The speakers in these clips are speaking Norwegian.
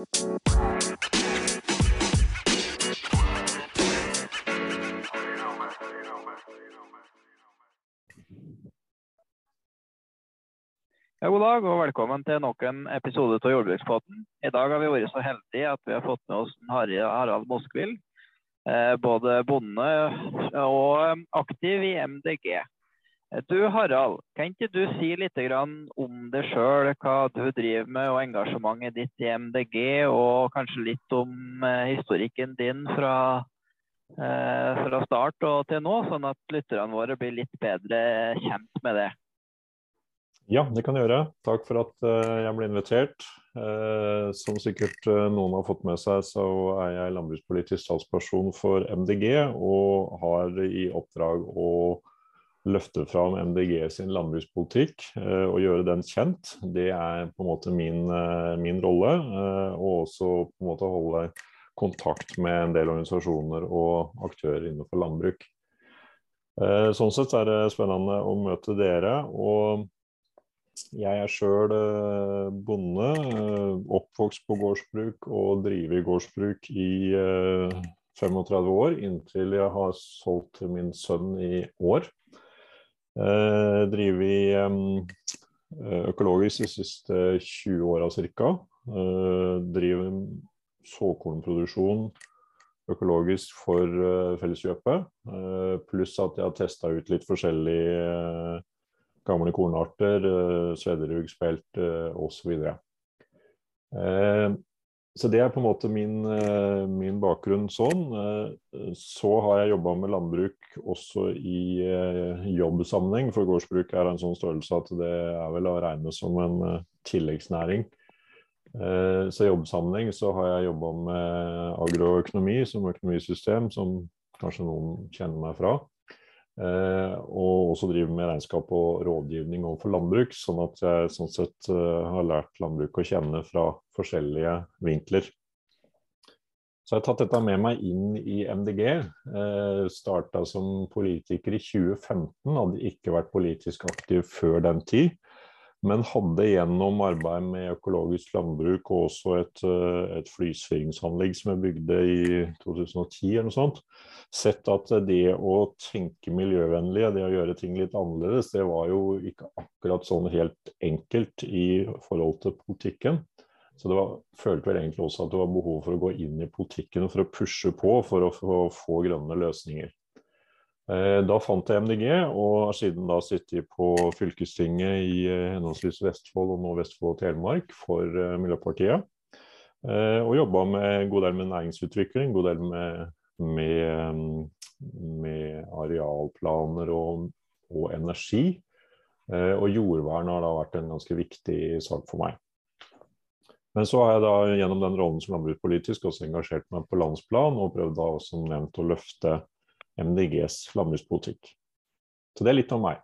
Ja, god dag og velkommen til nok en episode av Jordbrukspodden. I dag har vi vært så heldige at vi har fått med oss Harald Moskvild. Eh, både bonde og aktiv i MDG. Eh, du Harald, kan ikke du si litt om deg sjøl, hva du driver med og engasjementet ditt i MDG, og kanskje litt om historikken din fra, fra start og til nå, sånn at lytterne våre blir litt bedre kjent med det? Ja, det kan jeg gjøre. Takk for at uh, jeg ble invitert. Som sikkert noen har fått med seg, så er jeg landbrukspolitisk talsperson for MDG, og har i oppdrag å løfte fram MDG sin landbrukspolitikk og gjøre den kjent. Det er på en måte min, min rolle. og også på en måte holde kontakt med en del organisasjoner og aktører innenfor landbruk. Sånn sett er det spennende å møte dere. og jeg er sjøl eh, bonde, eh, oppvokst på gårdsbruk og driver gårdsbruk i 35 eh, år, inntil jeg har solgt til min sønn i år. Driver økologisk de siste 20 åra ca. Driver såkornproduksjon økologisk for Felleskjøpet. Pluss at jeg har testa ut litt forskjellige gamle kornarter, uh, svederugspelt uh, osv. Uh, så det er på en måte min, uh, min bakgrunn sånn. så har jeg jobba med landbruk også i jobbsammenheng, for gårdsbruk er en sånn størrelse at det er vel å regne som en tilleggsnæring. så i jobbsammenheng så har jeg jobba med agroøkonomi som økonomisystem, som kanskje noen kjenner meg fra. Eh, og også driver med regnskap og rådgivning overfor landbruk, sånn at jeg sånn sett eh, har lært landbruk å kjenne fra forskjellige vinkler. Så jeg har tatt dette med meg inn i MDG. Eh, Starta som politiker i 2015, hadde ikke vært politisk aktiv før den tid. Men hadde gjennom arbeid med økologisk landbruk og også et, eh, et flysvingsanlegg som jeg bygde i 2010 eller noe sånt, sett at det å tenke miljøvennlig, det å gjøre ting litt annerledes, det var jo ikke akkurat sånn helt enkelt i forhold til politikken. Så det var, følte vel egentlig også at det var behov for å gå inn i politikken for å pushe på for å få, få grønne løsninger. Eh, da fant jeg MDG, og har siden da sittet på fylkestinget i eh, henholdsvis Vestfold og nå Vestfold og Telemark for eh, Miljøpartiet. Og jobba med en god del med næringsutvikling, god del med, med, med arealplaner og, og, energi. Og jordvern har da vært en ganske viktig sak for meg. Men så har jeg da gjennom den rollen som landbrukspolitisk også engasjert meg på landsplan, og prøvd da som nevnt å løfte MDGs landbrukspolitikk. Så det er litt om meg.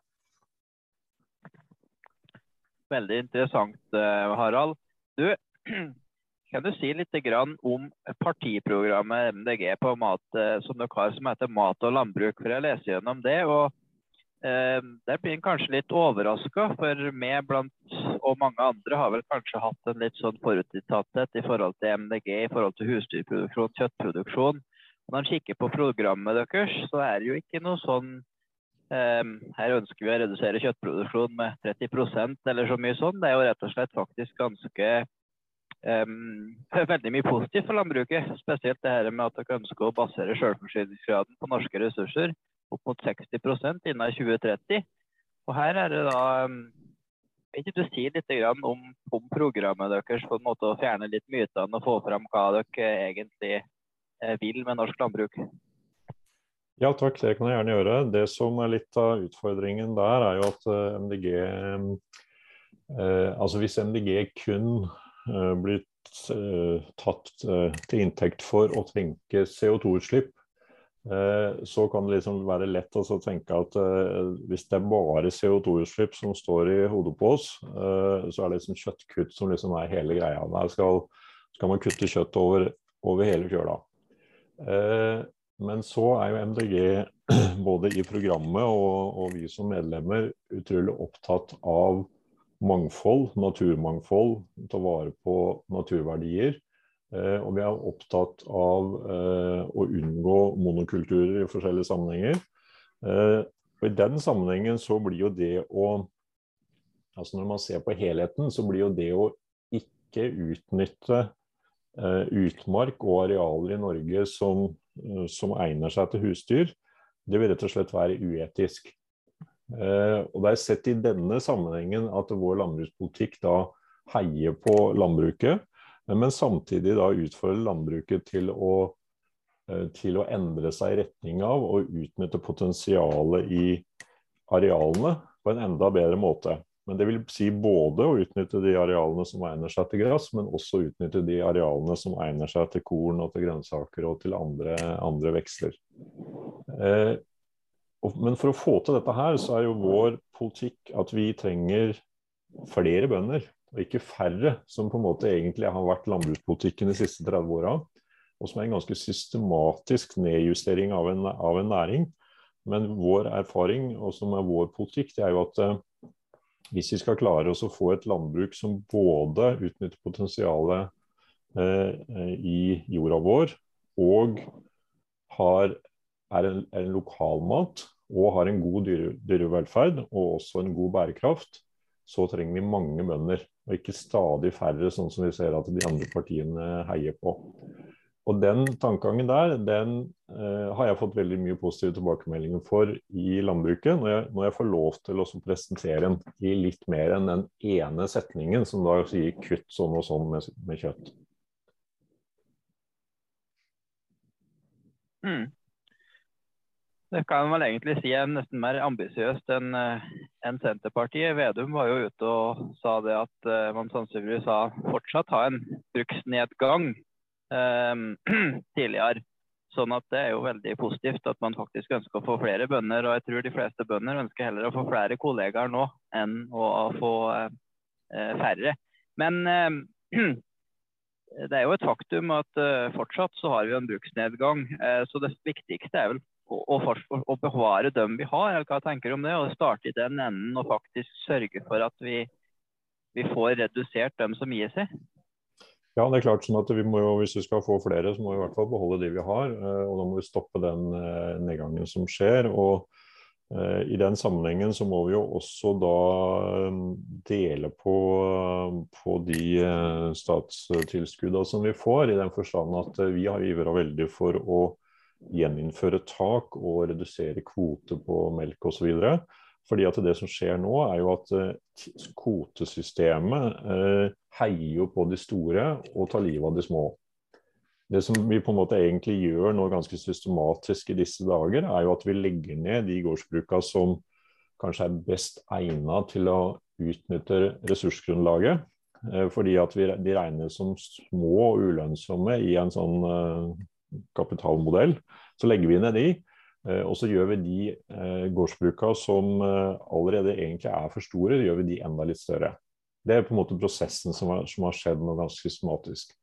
Veldig interessant, eh, Harald. Du, kan du si litt om partiprogrammet MDG på mat, eh, som dere har, som heter Mat og landbruk? For jeg leser gjennom det. og eh, Der blir en kanskje litt overraska, for vi blant og mange andre har vel kanskje hatt en litt sånn forutinntatthet i forhold til MDG, i forhold til husdyrproduksjon, kjøttproduksjon. Når en kikker på programmet deres, så er det jo ikke noe sånn um, Her ønsker vi å redusere kjøttproduksjonen med 30% eller så mye sånn. Det er jo rett og slett faktisk ganske um, veldig mye positivt for landbruket. Spesielt det her med at dere ønsker å basere selvforsyningsgraden på norske ressurser opp mot 60% innen 2030. Og her er det da um, Vil ikke du si litt om, om programmet deres på en måte å fjerne litt mytene og få fram hva dere egentlig vil med norsk landbruk? Ja takk, det kan jeg gjerne gjøre. Det som er litt av utfordringen der, er jo at eh, MDG eh, Altså hvis MDG kun eh, blir eh, tatt eh, til inntekt for å tenke CO2-utslipp, så kan det liksom være lett å tenke at hvis det er bare CO2-utslipp som står i hodet på oss, så er det liksom kjøttkutt som liksom er hele greia. Der skal, skal man kutte kjøtt over, over hele fjøla. Eh, men så er jo MDG både i programmet og, og, vi som medlemmer utrolig opptatt av mangfold, naturmangfold, ta vare på naturverdier. Eh, og vi er opptatt av eh, å unngå monokulturer i forskjellige sammenhenger. Og I den sammenhengen så blir jo det å altså Når man ser på helheten, så blir jo det å ikke utnytte utmark og arealer i Norge som, som egner seg til husdyr, det vil rett og slett være uetisk. og Det er sett i denne sammenhengen at vår landbrukspolitikk da heier på landbruket men samtidig da utfordrer landbruket til å, eh, til å endre seg i retning av å utnytte potensialet i arealene på en enda bedre måte. Men det vil si både å utnytte de arealene som egner seg til gress, men også utnytte de arealene som egner seg til korn og til grønnsaker og til andre, andre vekster. Eh, men for å få til dette her, så er jo vår politikk at vi trenger flere bønder og ikke færre, som på en måte egentlig har vært landbrukspolitikken de siste 30 åra. Og som er en ganske systematisk nedjustering av en, av en, næring. Men vår erfaring, og som er vår politikk, det er jo at eh, hvis vi skal klare oss å få et landbruk som både utnytter potensialet eh, i jorda vår, og har, er en, er en lokalmat, og har en god dyre, dyrevelferd og også en god bærekraft, så trenger vi mange bønder. Og ikke stadig færre, sånn som vi ser at de andre partiene heier på. Og den tankegangen der, den eh, har jeg fått veldig mye positive tilbakemeldinger for i landbruket, når jeg, når jeg får lov til å presentere den i litt mer enn den ene setningen som da sier 'kutt sånn og sånn med, med kjøtt'. Mm. Det kan vel egentlig si er nesten mer ambisiøst enn eh, en Senterpartiet. Vedum var jo ute og sa det at uh, man sannsynligvis fortsatt har en bruksnedgang tidligere. Sånn at det er jo veldig positivt at man faktisk ønsker å få flere bønder. Og jeg tror de fleste bønder ønsker heller å få flere kollegaer nå enn å få uh, færre. Men uh, det er jo et faktum at fortsatt så har vi en bruksnedgang. så det viktigste er vel å, å, bevare dem vi har, eller hva tenker du om det? Og starte i den enden og faktisk sørge for at vi, vi får redusert dem som gir seg? Ja, det er klart sånn at vi må jo, Hvis vi skal få flere, så må vi i hvert fall beholde de vi har. Eh, og Da må vi stoppe den eh, nedgangen som skjer. og eh, I den sammenhengen så må vi jo også da dele på, på de statstilskuddene som vi får, i den forstand at vi har ivra veldig for å gjeninnføre tak og redusere kvote på melk osv. Fordi at det som skjer nå, er jo at eh, kvotesystemet eh, heier jo på de store og tar livet av de små. Det som vi på en måte egentlig gjør nå ganske systematisk i disse dager, er jo at vi legger ned de gårdsbruka som kanskje er best egnet til å utnytte ressursgrunnlaget. Eh, fordi at vi, de regnes som små og ulønnsomme i en sånn kapitalmodell. Så legger vi ned de. Eh, og så gjør vi de eh, gårdsbruka som eh, allerede egentlig er for store, gjør vi de enda litt større. Det er på en måte prosessen som har, som har skjedd noe ganske systematisk.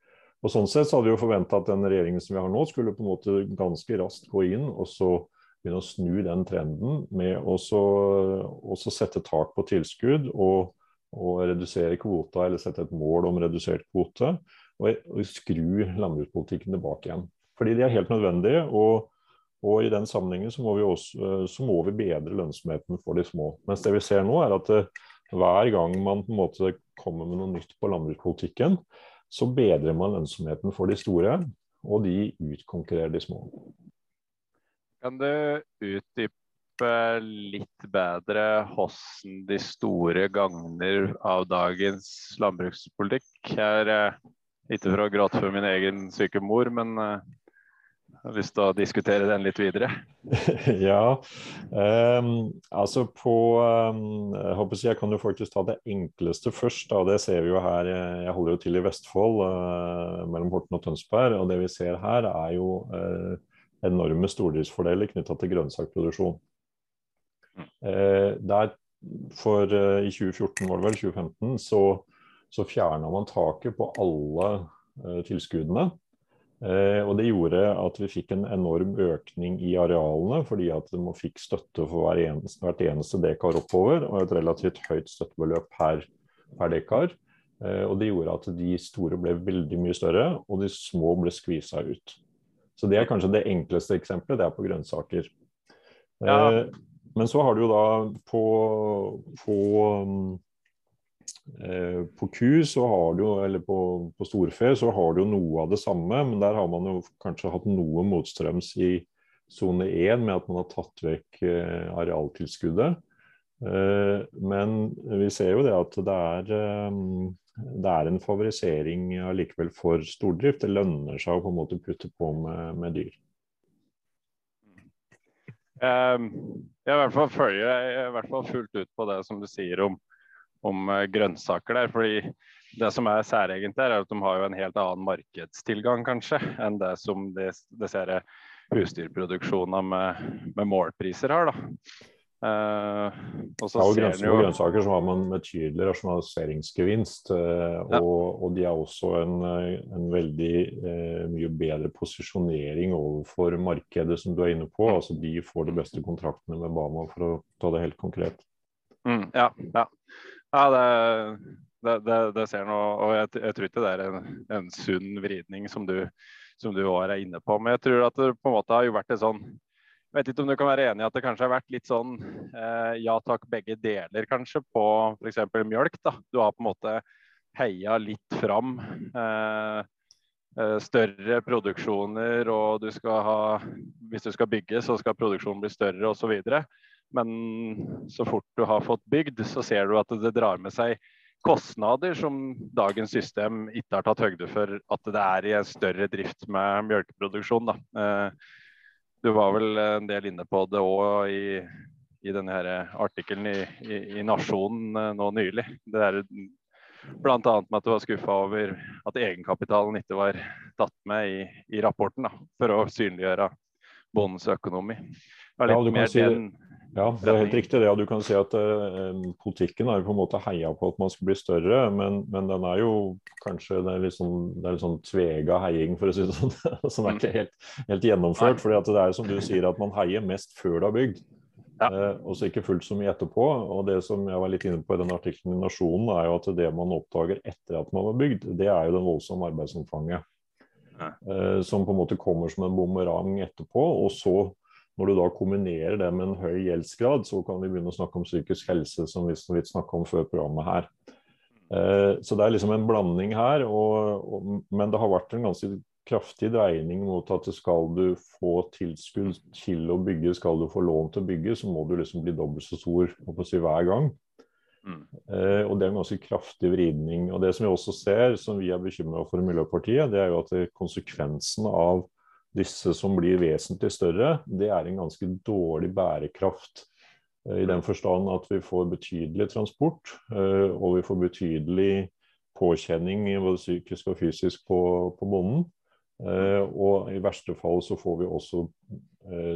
Og Sånn sett så hadde vi jo forventa at den regjeringen som vi har nå, skulle på en måte ganske raskt gå inn og så begynne å snu den trenden med å sette tak på tilskudd og, og, redusere kvota, eller sette et mål om redusert kvote, og, og skru landbrukspolitikken tilbake igjen. Fordi det er helt nødvendig. Og, og i den sammenhengen så må, også, eh, så må, vi bedre lønnsomheten for de små. Mens det vi ser nå, er at eh, hver gang man på en måte kommer med noe nytt på landbrukspolitikken, så bedrer man lønnsomheten for de store, og de utkonkurrerer de små. Kan du utdype litt bedre hvordan de store gagner av dagens landbrukspolitikk? Jeg er eh, ikke for å gråte for min egen syke mor, men har lyst til å diskutere den litt videre. ja, um, altså på um, Jeg håper jeg kan jo faktisk ta det enkleste først. Da. Det ser vi jo her. Jeg holder jo til i Vestfold, uh, mellom Horten og Tønsberg. Og det vi ser her, er jo uh, enorme stordriftsfordeler knytta til grønnsakproduksjon. Uh, der for I 2014 var det vel, 2015, så, så fjerna man taket på alle tilskuddene. Eh, og Det gjorde at vi fikk en enorm økning i arealene, fordi at man fikk støtte for eneste, hvert eneste dekar oppover, og et relativt høyt støttebeløp per, per dekar. Og det gjorde at de store ble veldig mye større, og de små ble skvisa ut. Så det er kanskje det enkleste eksempelet, det er på grønnsaker. Ja. Men så har du jo da på, på Eh, på ku så har du eller på, på, storfe så har du noe av det samme, men der har man jo kanskje hatt noe motstrøms i sone 1 med at man har tatt vekk eh, arealtilskuddet. Eh, men vi ser jo det at det er, det er en favorisering allikevel for stordrift. Det lønner seg å på en måte putte på med, med dyr. Jeg i hvert fall følger jeg i hvert fall fullt ut på det som du sier om om eh, grønnsaker der. fordi det som er særegent der, er at de har en helt annen markedstilgang kanskje, enn det som disse husdyrproduksjonene med, med, målpriser har. da. Uh, og så ja, og grønnsaker, jo... grønnsaker så har man betydelig rasjonaliseringsgevinst. Uh, ja. og, og, de har også en, en veldig uh, mye bedre posisjonering overfor markedet, som du er inne på. altså De får de beste kontraktene med Bama, for å ta det helt konkret. Mm, ja, ja. Ja, det, det, det, det ser nå, og jeg, jeg, tror ikke det er en, en sunn vridning som du, som du er inne på. Men jeg tror at det på en måte har jo vært et sånn jeg vet ikke om du kan være enig i at det kanskje har vært litt sånn eh, ja takk, begge deler kanskje på f.eks. mjølk. da. Du har på en måte heia litt fram eh, eh, større produksjoner, og du skal ha Hvis du skal bygge, så skal produksjonen bli større osv. Men så fort du har fått bygd, så ser du at det drar med seg kostnader som dagens system ikke har tatt høgde for at det er i en større drift med melkeproduksjon. Eh, du var vel en del inne på det òg i, i denne artikkelen i, i, i, Nasjonen eh, nå nylig. Det der, blant annet med at du var skuffa over at egenkapitalen ikke var tatt med i, i rapporten da, for å synliggjøre bondens økonomi. det Ja, mer si det. Ja, det er helt riktig det. Og du kan si at eh, politikken har på en måte heia på at man skal bli større, men, men den er jo kanskje det er litt sånn, det er litt sånn tvega heiing, for å si det sånn, som er ikke mm. helt, helt gjennomført. at det er som du sier, at man heier mest før det er bygd. Ja. Eh, og så ikke fullt så mye etterpå. Og det som jeg var litt inne på i den artikkelen i Nasjonen, er jo at det man oppdager etter at man har bygd, det er jo den voldsomme arbeidsomfanget. Uh, som på en måte kommer som en bumerang etterpå. Og så når du da kombinerer det med en høy gjeldsgrad, så kan vi begynne å snakke om psykisk helse, som vi så vidt snakka om før programmet her. Eh, så det er liksom en blanding her, og, og, men det har vært en ganske kraftig dreining mot at skal du få tilskudd til å bygge, skal du få lån til å bygge, så må du liksom bli dobbelt så stor si, hver gang. Mm. Eh, og Det er en ganske kraftig vridning. og Det som vi også ser, som vi er bekymra for i Miljøpartiet, det er jo at konsekvensen av disse som blir vesentlig større, det er en ganske dårlig bærekraft. Eh, I den forstand at vi får betydelig transport, eh, og vi får betydelig påkjenning både psykisk og fysisk på, på bonden. Eh, og i verste fall så får vi også,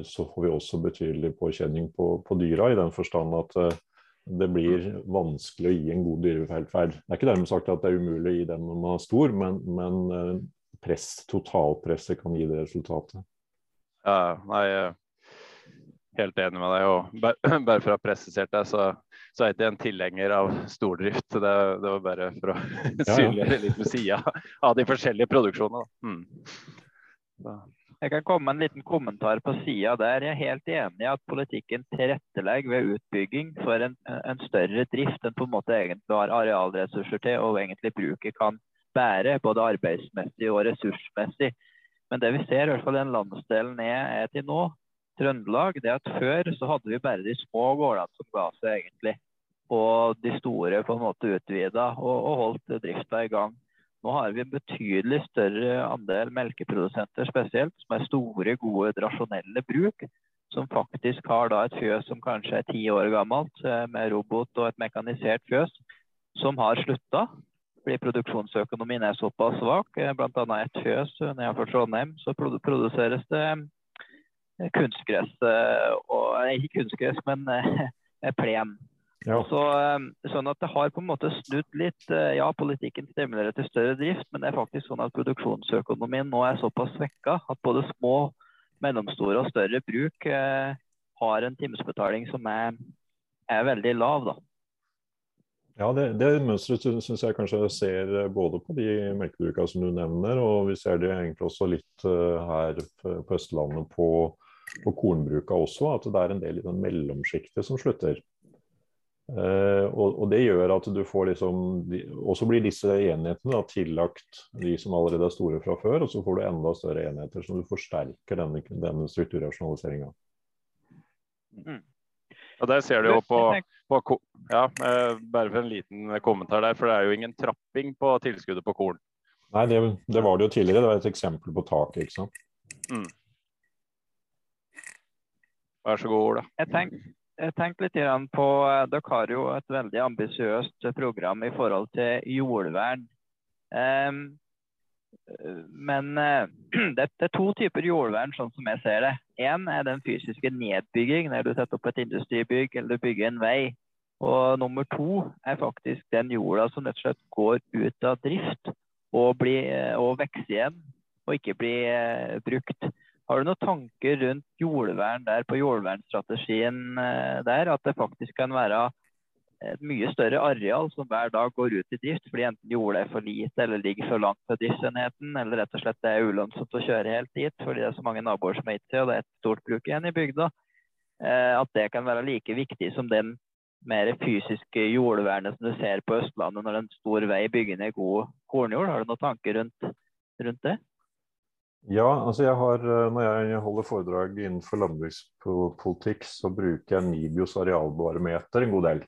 så får vi også betydelig påkjenning på, på, dyra, i den forstand at det blir vanskelig å gi en god dyrevelferd. Det er ikke dermed sagt at det er umulig å gi den når man er stor, men, men press, totalpresset kan gi det resultatet. Ja, nei, helt enig med deg. og Bare for å ha presisert deg, så, så er jeg ikke en tilhenger av stordrift. Det, det var bare for å synliggjøre litt med sida av de forskjellige produksjonene. Mm. Jeg kan komme med en liten kommentar på sida der. Jeg er helt enig i at politikken tilrettelegger ved utbygging for en, en, større drift enn på en måte egentlig har arealressurser til, og egentlig bruket kan bære, både arbeidsmessig og ressursmessig. Men det vi ser, i hvert fall den landsdelen jeg er til nå, Trøndelag, det at før så hadde vi bare de små gårdene som ga seg egentlig. Og de store på en måte utvida og, og holdt drifta i gang. Nå har vi en betydelig større andel melkeprodusenter spesielt, som er store, gode, rasjonelle bruk. Som faktisk har da et fjøs som kanskje er ti år gammelt, eh, med robot og et mekanisert fjøs, som har slutta fordi produksjonsøkonomien er såpass svak. Eh, Bl.a. ett fjøs eh, nedenfor Trondheim så produseres det eh, kunstgress. Og, ikke kunstgress, men plen. Ja. Så, sånn at det har på en måte snudd litt. Ja, politikken stimulerer til større drift, men det er faktisk sånn at produksjonsøkonomien nå er såpass svekka at både små, mellomstore og større bruk har en timesbetaling som er, er veldig lav. da. Ja, det, det mønsteret syns jeg kanskje ser både på de melkebrukene som du nevner, og vi ser det egentlig også litt her på Østlandet på, på kornbruka også, at det er en del i den mellomsjiktet som slutter. Eh, og, og, det gjør at du får liksom Og så blir disse enhetene da, tillagt de som allerede er store fra før, og så får du enda større enheter, så du forsterker denne, denne strukturrasjonaliseringa. Mm. Og der ser du jo på, på ja, uh, Bare for en liten kommentar der, for det er jo ingen trapping på tilskuddet på korn. Nei, det, det var det jo tidligere. Det var et eksempel på taket, ikke sant. Mm. Vær så god, Ola. Jeg tenkte tenk litt på eh, Dere har jo et veldig ambisiøst program i forhold til jordvern. Um, men uh, det, er to typer jordvern, sånn som jeg ser det. Én er den fysiske nedbygging, når du setter opp et industribygg eller bygger en vei. Og nummer to er faktisk den jorda som rett og slett går ut av drift og, blir, og vokser igjen og ikke blir uh, brukt. Har du noen tanker rundt jordvern der på jordvernstrategien eh, der? At det faktisk kan være et mye større areal som hver dag går ut i drift fordi enten jordet er for lite eller ligger for langt fra driftsenheten, eller rett og slett det er ulønnsomt å kjøre helt dit fordi det er så mange naboer som er til, og det er et stort bruk igjen i bygda. Eh, at det kan være like viktig som den mer fysiske jordvernet som du ser på Østlandet når en stor vei bygger ned god kornjord. Har du noen tanker rundt, rundt det? Ja, altså jeg har, eh, Når jeg holder foredrag innenfor landbrukspolitikk, så bruker jeg Nibios arealbarometer en god del.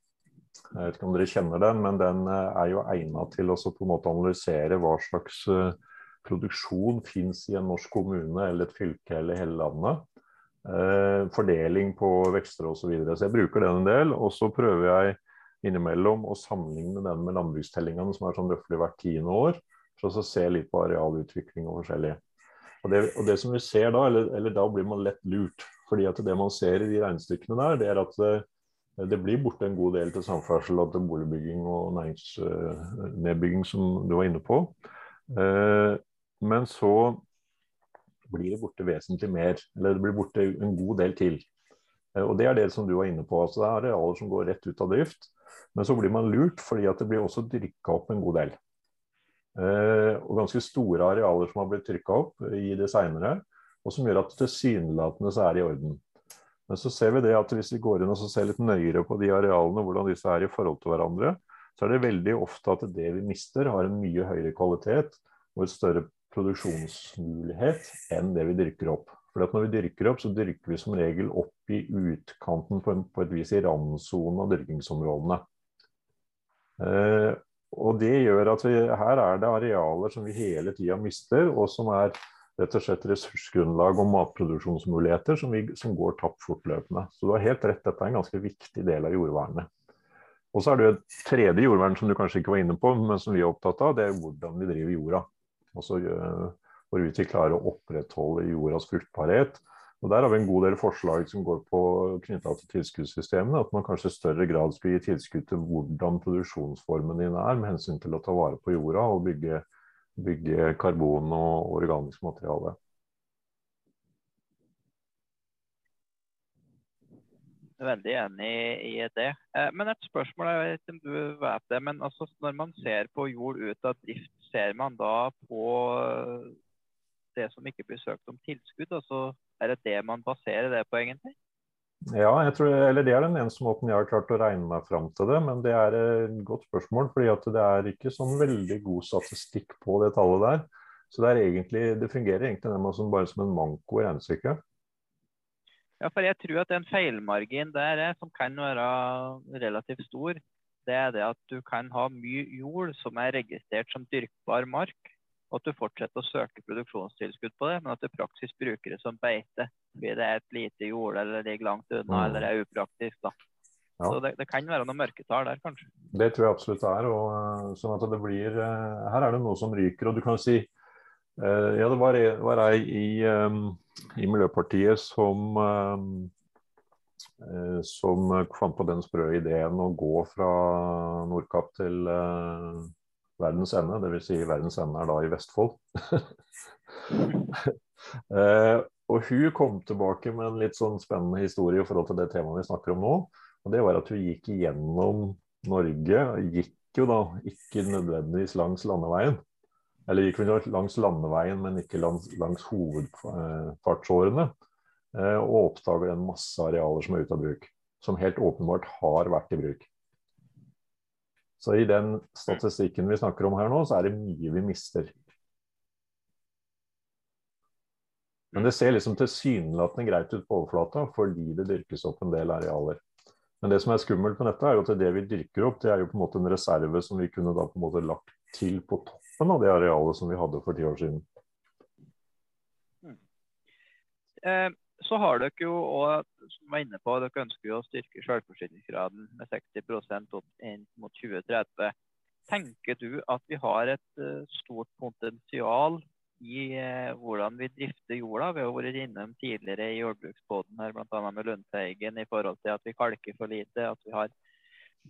Jeg vet ikke om dere kjenner den, men den eh, er jo egnet til å på en måte analysere hva slags eh, produksjon finnes i en norsk kommune eller et fylke eller hele landet. Eh, fordeling på vekster osv. Så, videre. så jeg bruker den en del. Og så prøver jeg innimellom å sammenligne den med landbrukstellingene, som er sånn røftlig hvert tiende år. For å se litt på arealutvikling og forskjellig. Og det, og det, som vi ser da, eller, eller, da blir man lett lurt. fordi at det man ser i de regnestykkene der, det er at det, blir borte en god del til samferdsel og til boligbygging og næringsnedbygging, som du var inne på. Eh, men så blir det borte vesentlig mer, eller det blir borte en god del til. Eh, og Det er det som du var inne på. altså Det er arealer som går rett ut av drift. Men så blir man lurt fordi at det blir også drikka opp en god del. Eh, og ganske store arealer som har blitt trykka opp i det seinere, og som gjør at tilsynelatende så er det i orden. Men så ser vi det at hvis vi går inn og ser litt nøyere på de arealene, hvordan disse er i forhold til hverandre, så er det veldig ofte at det vi mister, har en mye høyere kvalitet og et større produksjonsmulighet enn det vi dyrker opp. For når vi dyrker opp, så dyrker vi som regel opp i utkanten på, et vis i randsonen av dyrkingsområdene. Eh, og det gjør at vi, her er det arealer som vi hele tida mister, og som er rett og slett ressursgrunnlag og matproduksjonsmuligheter som, vi, som går tapt fortløpende. Så du har helt rett, dette er en ganske viktig del av jordvernet. Og så er det jo et tredje jordvern som du kanskje ikke var inne på, men som vi er opptatt av. Det er hvordan vi driver jorda. Altså hvorvidt vi klarer å opprettholde jordas fruktbarhet og Der har vi en god del forslag som går på knytta til tilskuddssystemene. At man kanskje i større grad skal gi tilskudd til hvordan produksjonsformen din er, med hensyn til å ta vare på jorda og bygge, bygge karbon og organisk materiale. Veldig enig i det. Eh, men et spørsmål, jeg vet ikke om du vet det, men altså når man ser på jord ut av drift, ser man da på det som ikke blir søkt om tilskudd? altså er det det man baserer det på, egentlig? Ja, jeg tror, eller det er den eneste måten jeg har klart å regne meg fram til det. Men det er et godt spørsmål, fordi det er ikke sånn veldig god statistikk på det tallet der. Så det, egentlig, det fungerer egentlig som, bare som en manko i regnestykket. Ja, for jeg tror at en feilmargin der er, som kan være relativt stor, det er det at du kan ha mye jord som er registrert som dyrkbar mark, og at du fortsetter å søke produksjonstilskudd på det, men at du praksis bruker det som beite. Fordi det er et lite jord eller ligger langt unna mm. eller er upraktisk. da. Ja. Så det, det, kan være noen mørketall der, kanskje. Det tror jeg absolutt det er. og eh, sånn at det blir, eh, Her er det noe som ryker. og du kan si eh, Ja, det var, var ei i, i, Miljøpartiet som som fant på den sprø ideen å gå fra Nordkapp til verdens ende, dvs. Si verdens ende er da i Vestfold. eh, og hun kom tilbake med en litt sånn spennende historie i forhold til det temaet vi snakker om nå. Og det var at hun gikk igjennom Norge gikk jo da ikke nødvendigvis langs landeveien. Eller gikk hun langs landeveien, men ikke langs, langs hovedfartsårene. Eh, og oppdager en masse arealer som er ute av bruk. Som helt åpenbart har vært i bruk. Så i den statistikken vi snakker om her nå, så er det mye vi mister. Men det ser liksom tilsynelatende greit ut på overflata fordi det dyrkes opp en del arealer. Men det som er skummelt med dette, er jo at det vi dyrker opp, det er jo på en måte en reserve som vi kunne da på en måte lagt til på toppen av det arealet som vi hadde for ti år siden. Eh, så har dere jo òg, som var inne på, dere ønsker jo å styrke selvforsyningsgraden med 60 opp inn mot 2030. Tenker du at vi har et uh, stort potensial i uh, hvordan vi drifter jorda? Vi har vært innom tidligere i jordbruksbåten her, bl.a. med Lundteigen, i forhold til at vi kalker for lite. at vi har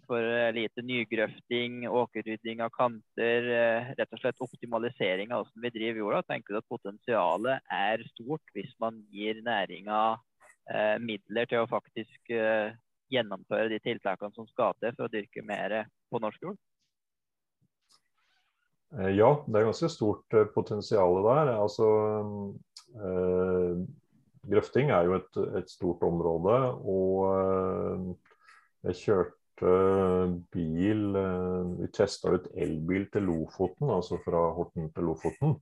for uh, lite nygrøfting, åkerrydding av kanter, rett og slett optimalisering av hvordan vi driver jorda. Tenker du at potensialet er stort hvis man gir næringa midler til å faktisk gjennomføre de tiltakene som skal til for å dyrke mer på norsk jord? Eh, ja, det er ganske stort eh, potensial der. Altså, eh, grøfting er jo et, et, stort område. Og eh, jeg kjørte bil Vi testa ut elbil til Lofoten, altså fra Horten til Lofoten.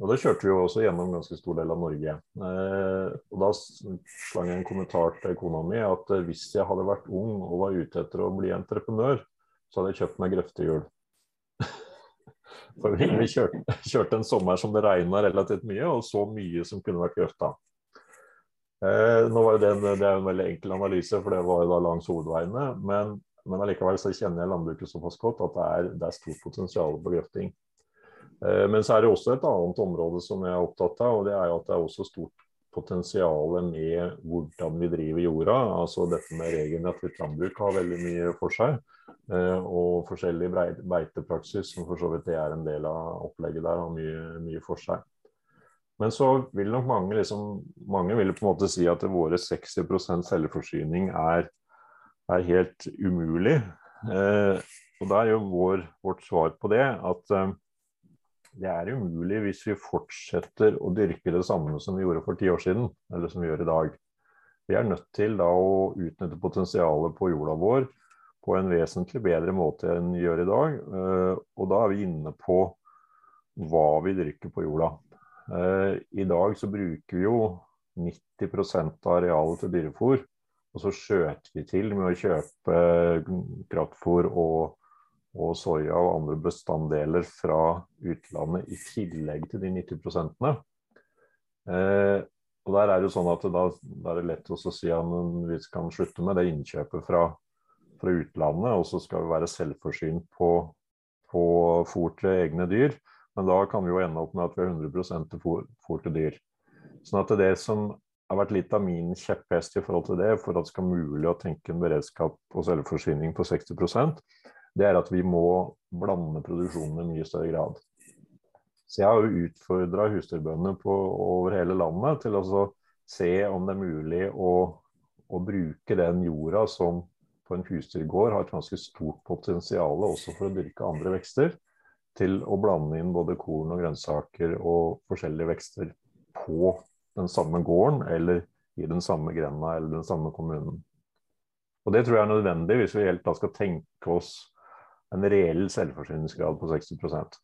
Og Da kjørte vi jo også gjennom en ganske stor del av Norge. Eh, og Da slang jeg en kommentar til kona mi at hvis jeg hadde vært ung og var ute etter å bli entreprenør, så hadde jeg kjøpt meg grøftehjul. For vi, kjørte, kjørte, en sommer som det regna relativt mye, og så mye som kunne vært grøfta. Eh, nå var det, en, det er en veldig enkel analyse, for det var jo da langs hovedveiene. Men, men allikevel så kjenner jeg landbruket såpass godt at det er, det er stort potensial på grøfting. Eh, men så er det også et annet område som jeg er opptatt av, og det er jo at det er også stort potensial med hvordan vi driver jorda. Altså dette med regenerativt landbruk har veldig mye for seg. Eh, og forskjellig beitepraksis, som for så vidt det er en del av opplegget der, har mye, mye for seg. Men så vil nok mange liksom, mange vil på en måte si at våre 60% selvforsyning er, er helt umulig. Eh, og da er jo vår, vårt svar på det at det er umulig hvis vi fortsetter å dyrke det samme som vi gjorde for ti år siden, eller som vi gjør i dag. Vi er nødt til da å utnytte potensialet på jorda vår på en vesentlig bedre måte enn vi gjør i dag. Eh, og da er vi inne på hva vi dyrker på jorda. Eh, I dag så bruker vi jo 90% av arealet til dyrefôr. Og så skjøter vi til med å kjøpe kraftfôr og og soya og andre bestanddeler fra utlandet i tillegg til de 90 eh, og der er det jo sånn at da, da er det lett å si at vi kan slutte med det innkjøpet fra, fra utlandet, og så skal vi være selvforsynt på, på fôr til egne dyr. Men da kan vi jo ende opp med at vi har 100 til fôr til dyr. Sånn at det som har vært litt av min kjepphest i forhold til det, for at det skal være mulig å tenke en beredskap og selvforsyning på 60 det er at vi må blande produksjonen i mye større grad. Så jeg har jo utfordra husdyrbøndene over hele landet til å se om det er mulig å, å, bruke den jorda som på en husdyrgård har et ganske stort potensial også for å dyrke andre vekster, til å blande inn både korn og grønnsaker og forskjellige vekster på den samme gården eller i den samme grenda eller den samme kommunen. Og Det tror jeg er nødvendig hvis vi helt da skal tenke oss en reell selvforsyningsgrad på 60%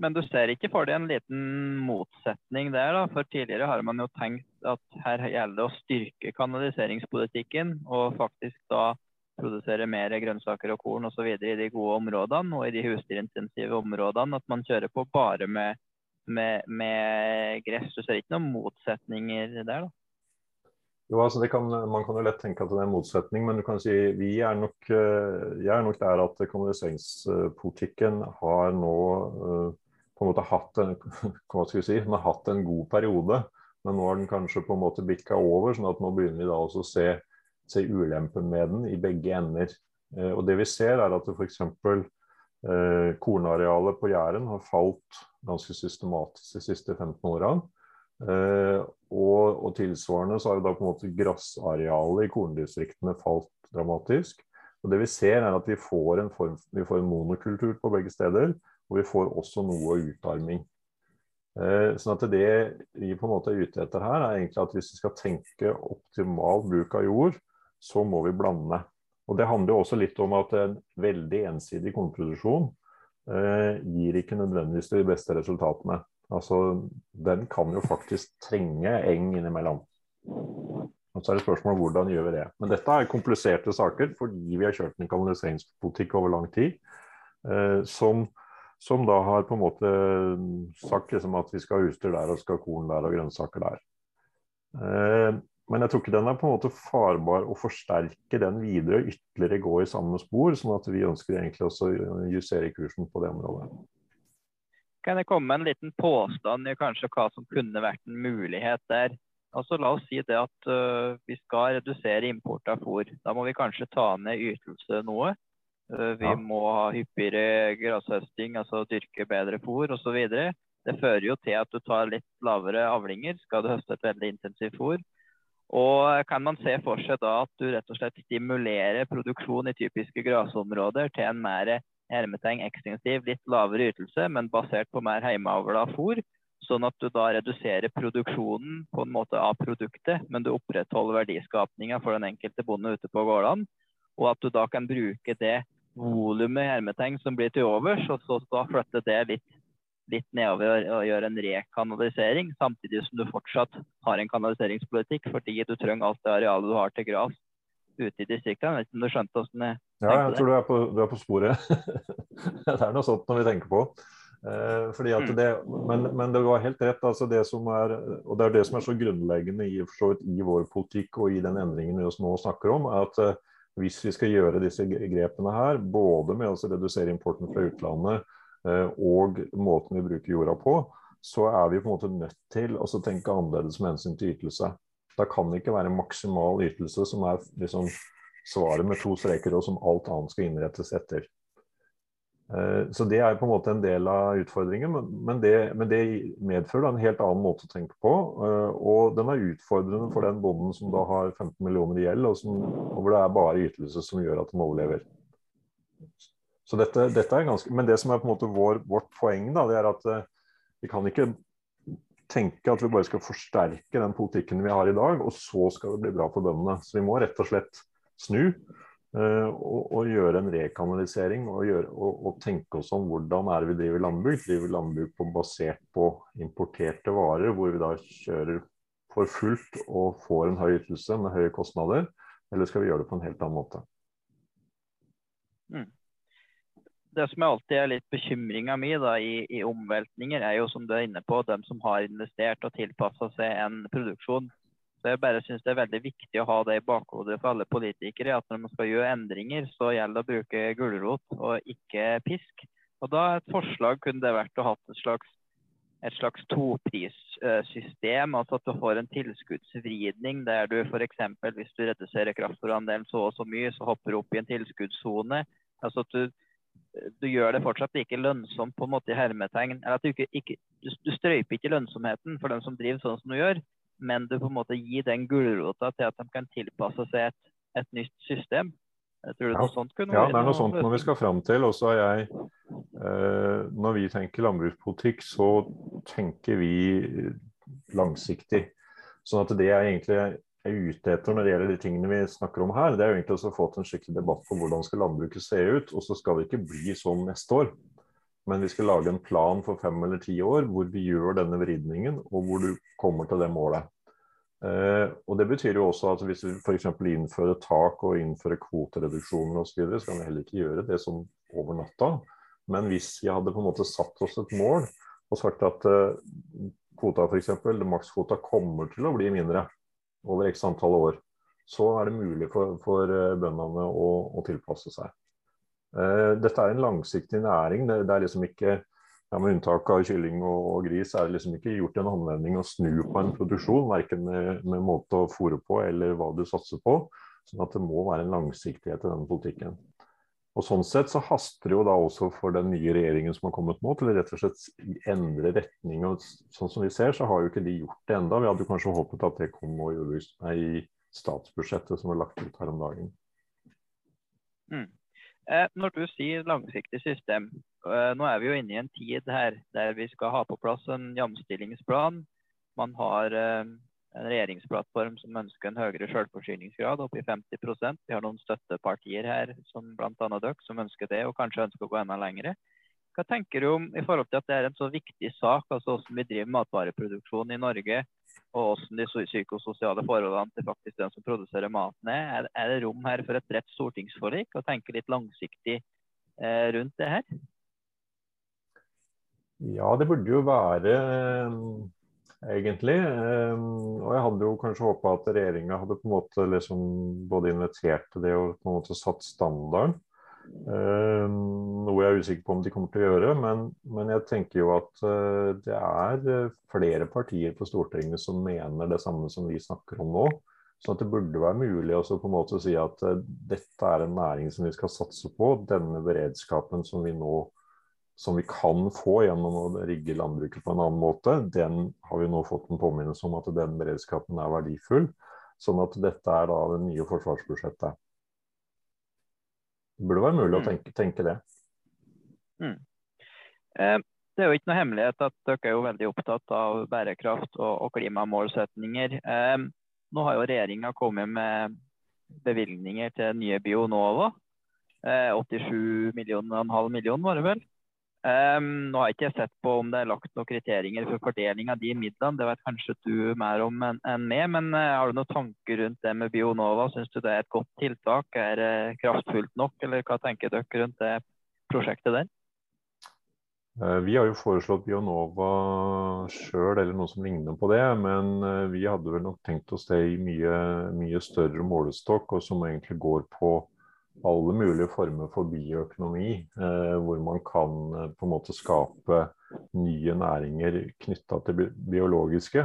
Men du ser ikke for deg en liten motsetning der? da? For tidligere har man jo tenkt at her gjelder det å styrke kanaliseringspolitikken og faktisk da produsere mer grønnsaker og korn osv. i de gode områdene og i de husdyrintensive områdene. At man kjører på bare med, med, med gress. Du ser ikke noen motsetninger der? da? Jo, altså kan, Man kan jo lett tenke at det er en motsetning, men du kan si vi er nok, eh, jeg er nok der at kanaliseringspolitikken har nå eh, på en måte hatt en, hva skal vi si, den har hatt en god periode. Men nå har den kanskje på en måte bikka over, sånn at nå begynner vi da også å se, se ulempen med den i begge ender. Eh, og det vi ser er at f.eks. Eh, kornarealet på Jæren har falt ganske systematisk de siste 15 åra. Eh, og, og, tilsvarende så har jo da på en måte grassarealet i korndistriktene falt dramatisk. Og det Vi ser er at vi får en, form, vi får en monokultur på begge steder, og vi får også noe utarming. Eh, sånn at Det vi på en måte er ute etter her, er egentlig at hvis vi skal tenke optimal bruk av jord, så må vi blande. Og Det handler jo også litt om at en veldig ensidig kornproduksjon eh, gir ikke nødvendigvis de beste resultatene. Altså, Den kan jo faktisk trenge eng innimellom. Og Så er det spørsmål hvordan gjør vi det. Men dette er kompliserte saker fordi vi har kjørt en kanaliseringspolitikk over lang tid. Eh, som, som, da har på en måte sagt liksom, at vi skal ha husdyr der og skal ha korn der og grønnsaker der. Eh, men jeg tror ikke den er på en måte farbar å forsterke den videre og ytterligere gå i samme spor. sånn at vi ønsker egentlig også å justere kursen på det området. Kan jeg komme med en liten påstand i kanskje hva som kunne vært en mulighet der? Altså La oss si det at uh, vi skal redusere import av fôr. Da må vi kanskje ta ned ytelse noe. Uh, vi ja. må ha hyppigere grashøsting, altså dyrke bedre fôr osv. Det fører jo til at du tar litt lavere avlinger, skal du høste et veldig intensivt fôr. Og kan man se for seg da at du rett og slett stimulerer produksjon i typiske grasområder til en mer hermetegn ekstensiv, litt lavere ytelse, men basert på mer hjemmeavla fôr? Sånn at du da reduserer produksjonen på en måte av produktet, men du opprettholder verdiskapninga for den enkelte bonde ute på gårdene. Og at du da kan bruke det volumet hermetegn som blir til overs, og så da flytte det litt, litt nedover og gjøre en rekanalisering, samtidig som du fortsatt har en kanaliseringspolitikk fordi du trenger alt det arealet du har til gras ute i distriktene. Vet ikke om du skjønte hvordan jeg Ja, jeg tror du er på, du er på sporet. det er noe sånt når vi tenker på. Eh, fordi at mm. det, men, men, det var helt rett. altså det som er, og Det er det som er så grunnleggende i, i vår politikk og i den endringen vi nå snakker om. er at eh, Hvis vi skal gjøre disse grepene her, både med å redusere importen fra utlandet eh, og måten vi bruker jorda på, så er vi på en måte nødt til å tenke annerledes med hensyn til ytelse. Da kan det ikke være maksimal ytelse som er liksom, svaret med to streker, og som alt annet skal innrettes etter. Eh, så Det er på en måte en del av utfordringen, men det, men det medfører en helt annen måte å tenke på. Eh, og den er utfordrende for den bonden som da har 15 millioner i gjeld, og, som, og hvor det er bare ytelse som gjør at de overlever. Så dette, dette er ganske, Men det som er på en måte vår, vårt poeng, da, det er at eh, vi kan ikke tenke at vi bare skal forsterke den politikken vi har i dag, og så skal det bli bra for bøndene. Så vi må rett og slett snu Eh, og, og, gjøre en rekanalisering og, gjøre, og, og, tenke oss om hvordan er vi driver landbruk. Driver landbruk på, basert på importerte varer, hvor vi da kjører for fullt og får en høy ytelse med høye kostnader, eller skal vi gjøre det på en helt annen måte? Mm. Det som alltid er litt bekymringa mi i, i, omveltninger, er jo som du er inne på, dem som har investert og tilpassa seg en produksjon så jeg bare syns det er veldig viktig å ha det i bakhodet for alle politikere. At når man skal gjøre endringer, så gjelder det å bruke gulrot og ikke pisk. Og da Et forslag kunne det vært å ha et slags, slags toprissystem. Altså at du får en tilskuddsvridning der du f.eks. hvis du reduserer kraftfòrandelen så og så mye, så hopper du opp i en tilskuddssone. Altså at du, gjør det fortsatt like lønnsomt på en måte i hermetegn. Eller at du, ikke, ikke, du, du strøyper ikke lønnsomheten for den som driver sånn som du gjør men du på en måte gir den gulrota til at de kan tilpasse seg et, et nytt system. Jeg tror det ja. noe sånt kunne ja, det er noe sånt når vi skal fram til. Og så er jeg eh, Når vi tenker landbrukspolitikk, så tenker vi langsiktig. Sånn at det jeg egentlig er ute etter når det gjelder de tingene vi snakker om her, det er jo egentlig å få til en skikkelig debatt på hvordan skal landbruket se ut. Og så skal det ikke bli sånn neste år. Men vi skal lage en plan for fem eller ti år hvor vi gjør denne vridningen, og hvor du kommer til det målet. Eh, og Det betyr jo også at hvis vi f.eks. innfører tak og innfører kvotereduksjoner osv., så, så kan vi heller ikke gjøre det som over natta. Men hvis vi hadde på en måte satt oss et mål og sagt at eh, kvota f.eks., makskvota kommer til å bli mindre over x antall år, så er det mulig for, for eh, bøndene å, å tilpasse seg. Eh, dette er en langsiktig næring. Det, er liksom ikke ja, Med unntak av kylling og, og, gris er det liksom ikke gjort en håndvending å snu på en produksjon. Verken med, med måte å fôre på eller hva du satser på. sånn at det må være en langsiktighet i denne politikken. Og Sånn sett så haster det jo da også for den nye regjeringen som har kommet nå, til rett og slett endre retning. og Sånn som vi ser, så har jo ikke de gjort det enda. Vi hadde kanskje håpet at det kom i statsbudsjettet som var lagt ut her om dagen. Mm. Eh, når du sier langsiktig system, eh, nå er vi jo inne i en tid her der vi skal ha på plass en jamstillingsplan. Man har eh, en regjeringsplattform som ønsker en høyere selvforsyningsgrad, opp i 50% Vi har noen støttepartier her, som bl.a. dere, som ønsker det, og kanskje ønsker å gå enda lengre. Hva tenker du om i forhold til at det er en så viktig sak, altså hvordan vi driver matvareproduksjon i Norge, og hvordan de psykososiale forholdene til faktisk den som produserer maten er. Er det rom her for et bredt stortingsforlik og tenke litt langsiktig eh, rundt det her? Ja, det burde jo være eh, egentlig. Eh, og jeg hadde jo kanskje håpa at regjeringa hadde på en måte liksom både invitert til det og på en måte satt standarden. Uh, noe jeg er usikker på om de kommer til å gjøre. Men, men jeg tenker jo at uh, det er eh, flere partier på Stortinget som mener det samme som vi snakker om nå. Så det burde være mulig å på en måte si at dette er en næring som vi skal satse på. Denne beredskapen som vi nå som vi kan få gjennom å rigge landbruket på en annen måte, den har vi nå fått en påminnelse om at den beredskapen er verdifull. Sånn at dette er da det nye forsvarsbudsjettet. Det burde være mulig å mm. tenke, tenke det. Mm. Eh, det er jo ikke noe hemmelighet at dere er jo veldig opptatt av bærekraft og, og klimamålsetninger. Eh, nå har jo regjeringa kommet med bevilgninger til nye Bionova. Eh, 87 millioner, en halv million var det vel. Um, nå har jeg ikke sett på om det er lagt noen kriterier for fordeling av de midlene. Det vet kanskje du mer om enn en meg. Men uh, har du noen tanker rundt det med Bionova? Syns du det er et godt tiltak? Er det kraftfullt nok, eller hva tenker dere rundt det prosjektet der? Uh, vi har jo foreslått Bionova sjøl, eller noe som ligner på det. Men vi hadde vel nok tenkt oss det i mye, mye større målestokk, og som egentlig går på alle mulige former for bioøkonomi, eh, hvor man kan eh, på en måte skape nye næringer knytta til bi biologiske.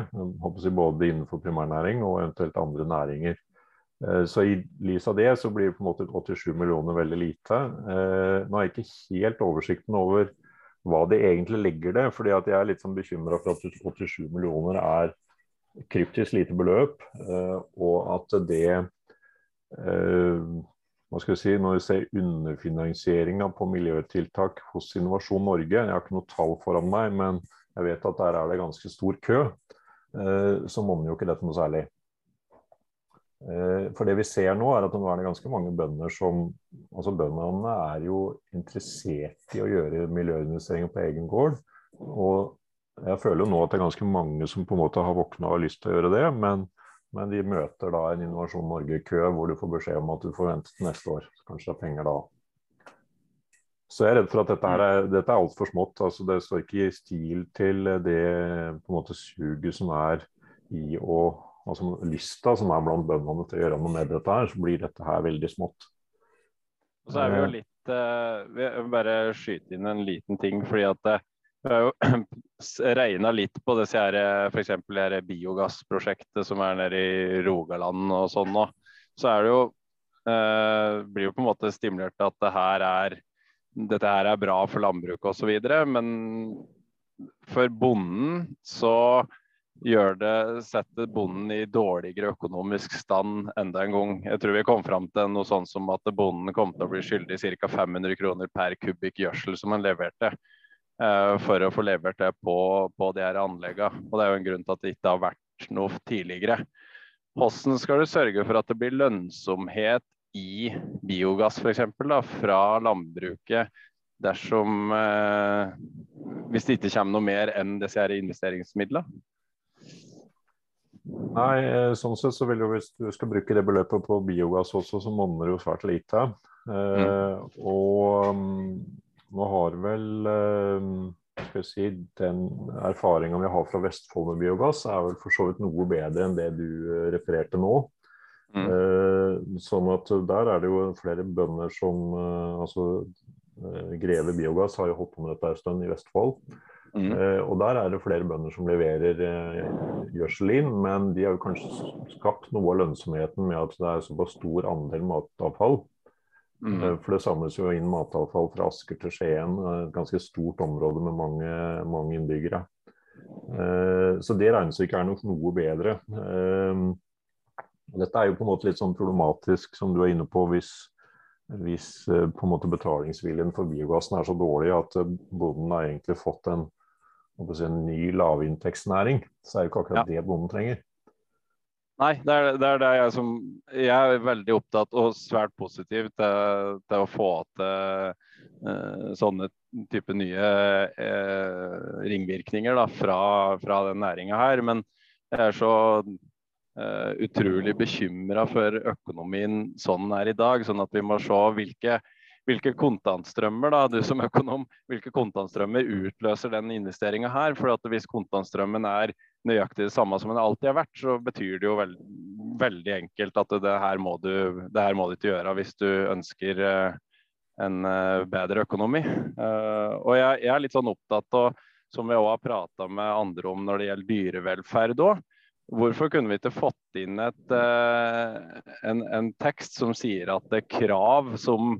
både innenfor primærnæring og eventuelt andre næringer. Eh, så i lys av det så blir på en måte 87 millioner veldig lite. Eh, nå har jeg ikke helt oversikten over hva det egentlig legger det, fordi jeg er litt sånn bekymra for at 87 millioner er kryptisk lite beløp, eh, og at det eh, hva skal vi si, Når vi ser underfinansieringa på miljøtiltak hos Innovasjon Norge, jeg har ikke noe tall foran meg, men jeg vet at der er det ganske stor kø, eh, så monner jo ikke dette noe særlig. Eh, for det vi ser nå, er at nå er det ganske mange bønder som altså Bøndene er jo interessert i å gjøre miljøinvesteringer på egen gård. Og jeg føler jo nå at det er ganske mange som på en måte har våkna og har lyst til å gjøre det. Men men de møter da en Innovasjon Norge-kø hvor du får beskjed om at du får vente til neste år. Kanskje det er penger da. Så jeg er redd for at dette, her er, dette er altfor smått. altså Det står ikke i stil til det på en måte suget som er i å altså Lysta som er blant bøndene til å gjøre noe med dette her, så blir dette her veldig smått. Og så er vi jo eh. litt uh, Vi bare skyte inn en liten ting. fordi at uh, vi har jo regna litt på disse her, f.eks. det biogassprosjektet som er nede i Rogaland og sånn. Så er det jo eh, blir jo på en måte stimulert til at det her er, dette her er bra for landbruket osv. Men for bonden så gjør det, setter bonden i dårligere økonomisk stand enda en gang. Jeg tror vi kom fram til noe sånn som at bonden kom til å bli skyldig ca. 500 kroner per kubikk gjødsel som han leverte. Eh, for å få levert det på, på de her anleggene. Og det er jo en grunn til at det ikke har vært noe tidligere. Hvordan skal du sørge for at det blir lønnsomhet i biogass f.eks. fra landbruket dersom eh, hvis det ikke kommer noe mer enn disse her investeringsmidlene? Nei, eh, sånn sett så vil jo hvis du skal bruke det beløpet på biogass også, så monner det jo svært lite. Eh, mm. Og mm, nå har vel eh, skal jeg si, den erfaringa vi har fra Vestfold med biogass, er vel for så vidt noe bedre enn det du eh, refererte nå. Mm. Eh, sånn at der er det jo flere bønder som altså Greve Biogass har jo holdt på med dette en stund i Vestfold. Mm. Eh, og der er det flere bønder som leverer eh, gjødsel inn, men de har jo kanskje skapt noe av lønnsomheten med at det er såpass stor andel matavfall Mm. Eh, for det samles jo inn matavfall fra Asker til Skien, et eh, ganske stort område med mange, mange innbyggere. Eh, så det regnestykket er nok noe bedre. Dette er jo på en måte litt sånn problematisk, som du er inne på, hvis, hvis på en måte betalingsviljen for biogassen er så dårlig at bonden har egentlig fått en, en ny lavinntektsnæring, så er det ikke akkurat ja. det bonden trenger. Nei, det er, det er det jeg som Jeg er veldig opptatt og svært positiv til, til å få til uh, sånne type nye uh, ringvirkninger da, fra, fra den næringa her. Men jeg er så uh, utrolig bekymra for økonomien sånn den er i dag. Sånn at vi må se hvilke hvilke kontantstrømmer da, du som økonom, hvilke kontantstrømmer utløser den investeringa her? For at hvis kontantstrømmen er nøyaktig det samme som den alltid har vært, så betyr det jo veld, veldig enkelt at det her, må du, det her må du ikke gjøre hvis du ønsker uh, en uh, bedre økonomi. Uh, og jeg, jeg, er litt sånn opptatt av, som vi òg har prata med andre om når det gjelder dyrevelferd òg, Hvorfor kunne vi ikke fått inn et, en, en, tekst som sier at krav som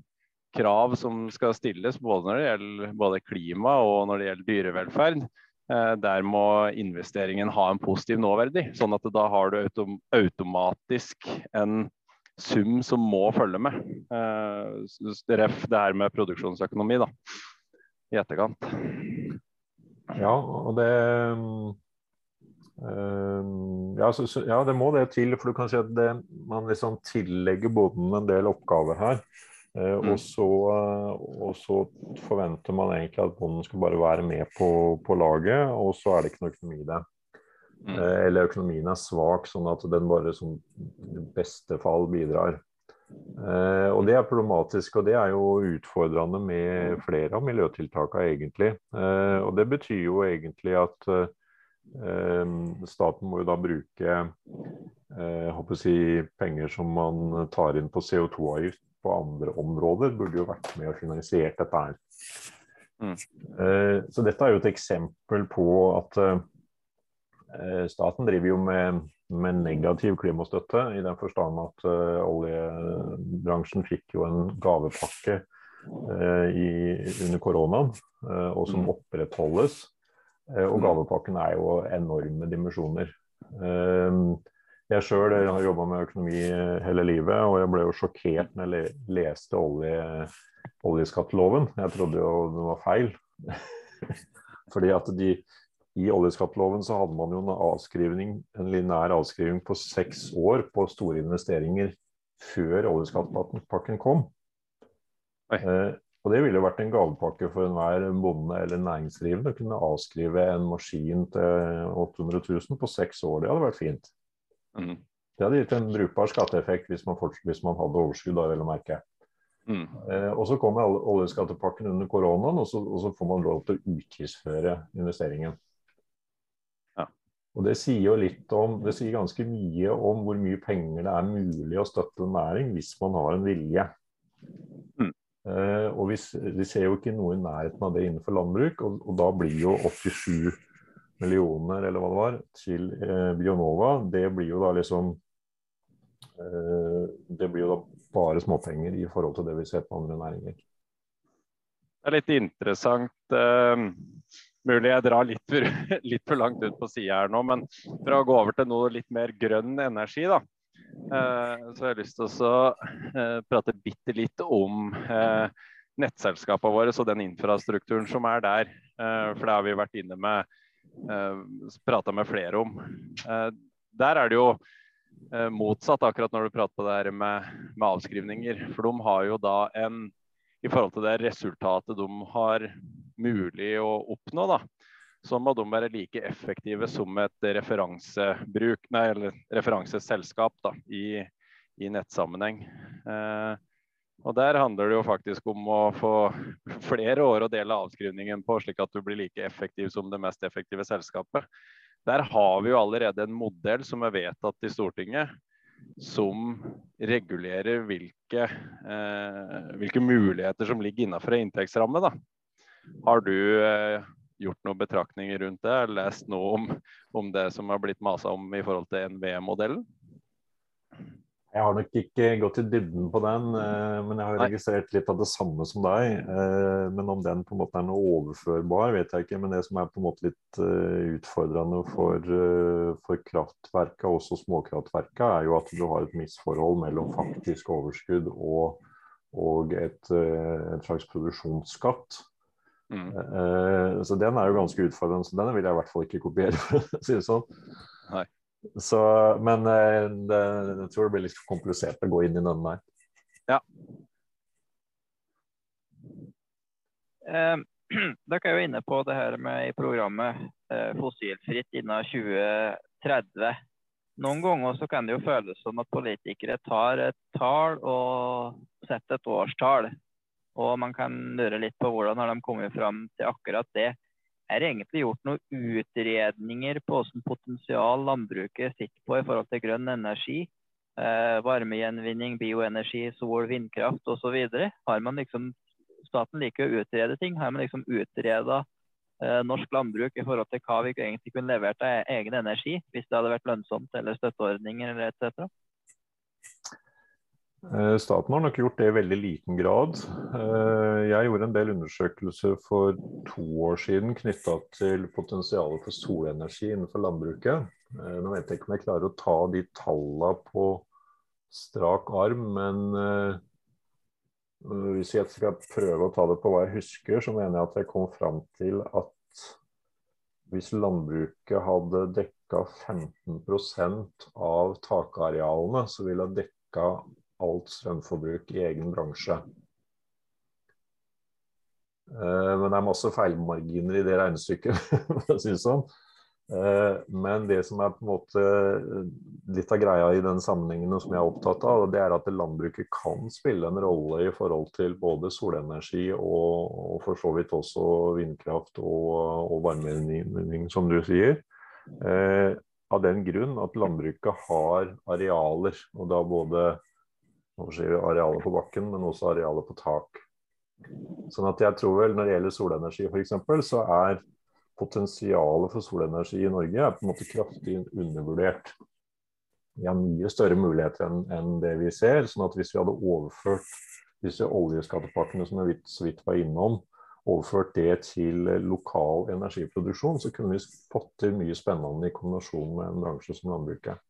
krav som skal stilles både når det gjelder både klima og når det gjelder dyrevelferd. Eh, der må investeringen ha en positiv nåverdi, sånn at da har du autom automatisk en sum som må følge med. Eh, ref det her med produksjonsøkonomi da, i etterkant. Ja, og det Um, ja, så, ja, det må det til. For du kan si at det, man liksom tillegger bonden en del oppgaver her. Eh, mm. Og, så, og, så, forventer man egentlig at bonden skal bare være med på, på laget, og så er det ikke noe økonomi i det. Mm. Eh, eller økonomien er svak, sånn at den bare som i beste fall bidrar. Eh, og Det er problematisk, og det er jo utfordrende med flere av miljøtiltakene egentlig. Eh, og Det betyr jo egentlig at eh, staten må jo da bruke eh, si, penger som man tar inn på CO2-avgift på andre områder burde jo vært med og finansiert dette her. Mm. Uh, så dette er jo et eksempel på at uh, staten driver jo med, med, negativ klimastøtte, i den forstand at uh, oljebransjen fikk jo en gavepakke i, under koronaen, og som mm. opprettholdes. og mm. gavepakken er jo enorme dimensjoner. Uh, jeg sjøl har jobba med økonomi hele livet, og jeg ble jo sjokkert når jeg leste olje, oljeskatteloven. Jeg trodde jo det var feil. Fordi at de, i oljeskatteloven så hadde man jo en avskrivning, en lineær avskrivning på seks år på store investeringer før oljeskattepakken kom. Eh, og Det ville vært en gavepakke for enhver bonde eller næringsdrivende å kunne avskrive en maskin til 800 000 på seks år. Det hadde vært fint. Mm. Det hadde gitt en brukbar skatteeffekt hvis man, hvis man hadde overskudd, da, vel å merke. Mm. Eh, og Så kommer oljeskattepakken under koronaen, og så, og så, får man lov til å utgiftsføre investeringen. Ja. Og Det sier jo litt om, det sier ganske mye om hvor mye penger det er mulig å støtte en næring hvis man har en vilje. Mm. Eh, og vi, vi, ser jo ikke noe i nærheten av det innenfor landbruk, og, og da blir jo 87 millioner eller hva det var, til eh, Bionova, det blir jo da liksom eh, Det blir jo da bare småpenger i forhold til det vi ser på andre næringer. Det er litt interessant. Eh, mulig jeg drar litt for, litt for langt ut på sida her nå, men for å gå over til noe litt mer grønn energi, da. Uh, så har jeg lyst til å uh, prate bitte litt om nettselskapene våre og den infrastrukturen som er der. for det har vi vært inne med Eh, prata med flere om. Eh, der er det jo eh, motsatt akkurat når du prater på det her med, med, avskrivninger. For de har jo da en I forhold til det resultatet de har mulig å oppnå, da, så må de være like effektive som et referansebruk, nei, eller referanseselskap da, i, i nettsammenheng. Eh, og Der handler det jo faktisk om å få flere år å dele avskrivningen på, slik at du blir like effektiv som det mest effektive selskapet. Der har vi jo allerede en modell som er vedtatt i Stortinget, som regulerer hvilke, eh, hvilke muligheter som ligger innenfor en inntektsramme. Da. Har du eh, gjort noen betraktninger rundt det? Lest noe om, om det som har blitt masa om i forhold til NVE-modellen? Jeg har nok ikke gått i dybden på den, eh, men jeg har registrert litt av det samme som deg. Eh, men om den på en måte er noe overførbar, vet jeg ikke. Men det som er på en måte litt eh, utfordrende for, for kraftverka, også småkraftverka, er jo at du har et misforhold mellom faktisk overskudd og, og et, et slags produksjonsskatt. Mm. Så den er jo ganske utfordrende, så den vil jeg i hvert fall ikke kopiere, for å si det sånn. Nei. Så, men eh, det, jeg tror det blir litt komplisert å gå inn i denne der. Ja. Eh, dere er jo inne på det her med i programmet eh, fossilfritt innen 2030. Noen ganger så kan det jo føles som at politikere tar et tall og setter et årstall. Og man kan lure litt på hvordan har de kommet fram til akkurat det. Er det egentlig gjort noen utredninger på hvordan potensial landbruket sitter på i forhold til grønn energi? Eh, varmegjenvinning, bioenergi, sol, vindkraft osv. Har man liksom Staten liker å utrede ting. Har man liksom utreda eh, norsk landbruk i forhold til hva vi egentlig kunne levert av e- egen energi, hvis det hadde vært lønnsomt, eller støtteordninger eller etc.? Eh, Staten har nok gjort det i veldig liten grad. Eh, Jeg gjorde en del undersøkelser for to år siden knytta til potensialet for solenergi innenfor landbruket. Eh, Nå vet jeg ikke om jeg klarer å ta de tallene på strak arm, men hvis jeg skal prøve å ta det på hva jeg husker, så mener jeg at jeg kom fram til at hvis landbruket hadde dekka 15% av takarealene, så ville det dekka alt strømforbruk i egen bransje. Eh, Men det er masse feilmarginer i det regnestykket, for å si det sånn. Eh, Men det som er på en måte litt av greia i den sammenhengen som jeg er opptatt av, det er at landbruket kan spille en rolle i forhold til både solenergi og, og for så vidt også vindkraft og, og varmegjenvinning, som du sier. Eh, av den grunn at landbruket har arealer, og da både skal jeg si, på bakken, men også arealet på tak. Sånn at jeg tror vel når det gjelder solenergi f.eks., så er potensialet for solenergi i Norge er på en måte kraftig undervurdert. Vi har mye større muligheter enn en det vi ser. sånn at hvis vi hadde overført disse oljeskattepakkene som jeg så vidt var innom, overført det til lokal energiproduksjon, så kunne vi fått til mye spennende i kombinasjon med en bransje som landbruket.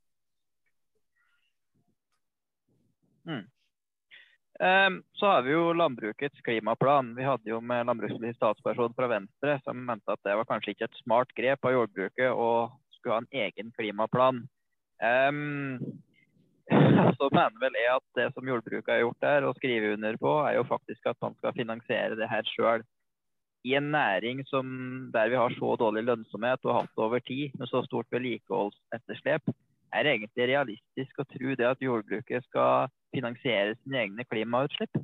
Ehm, Så har vi jo landbrukets klimaplan. Vi hadde jo med landbrukspolitisk statsperson fra Venstre som mente at det var kanskje ikke et smart grep av jordbruket å skulle ha en egen klimaplan. Um, så mener vel jeg at det som jordbruket har gjort der, og skrive under på, er jo faktisk at man skal finansiere det her sjøl. I en næring som, der vi har så dårlig lønnsomhet og har hatt det over tid, med så stort vedlikeholdsetterslep, er det egentlig realistisk å tro det at jordbruket skal finansiere sine egne klimautslipp?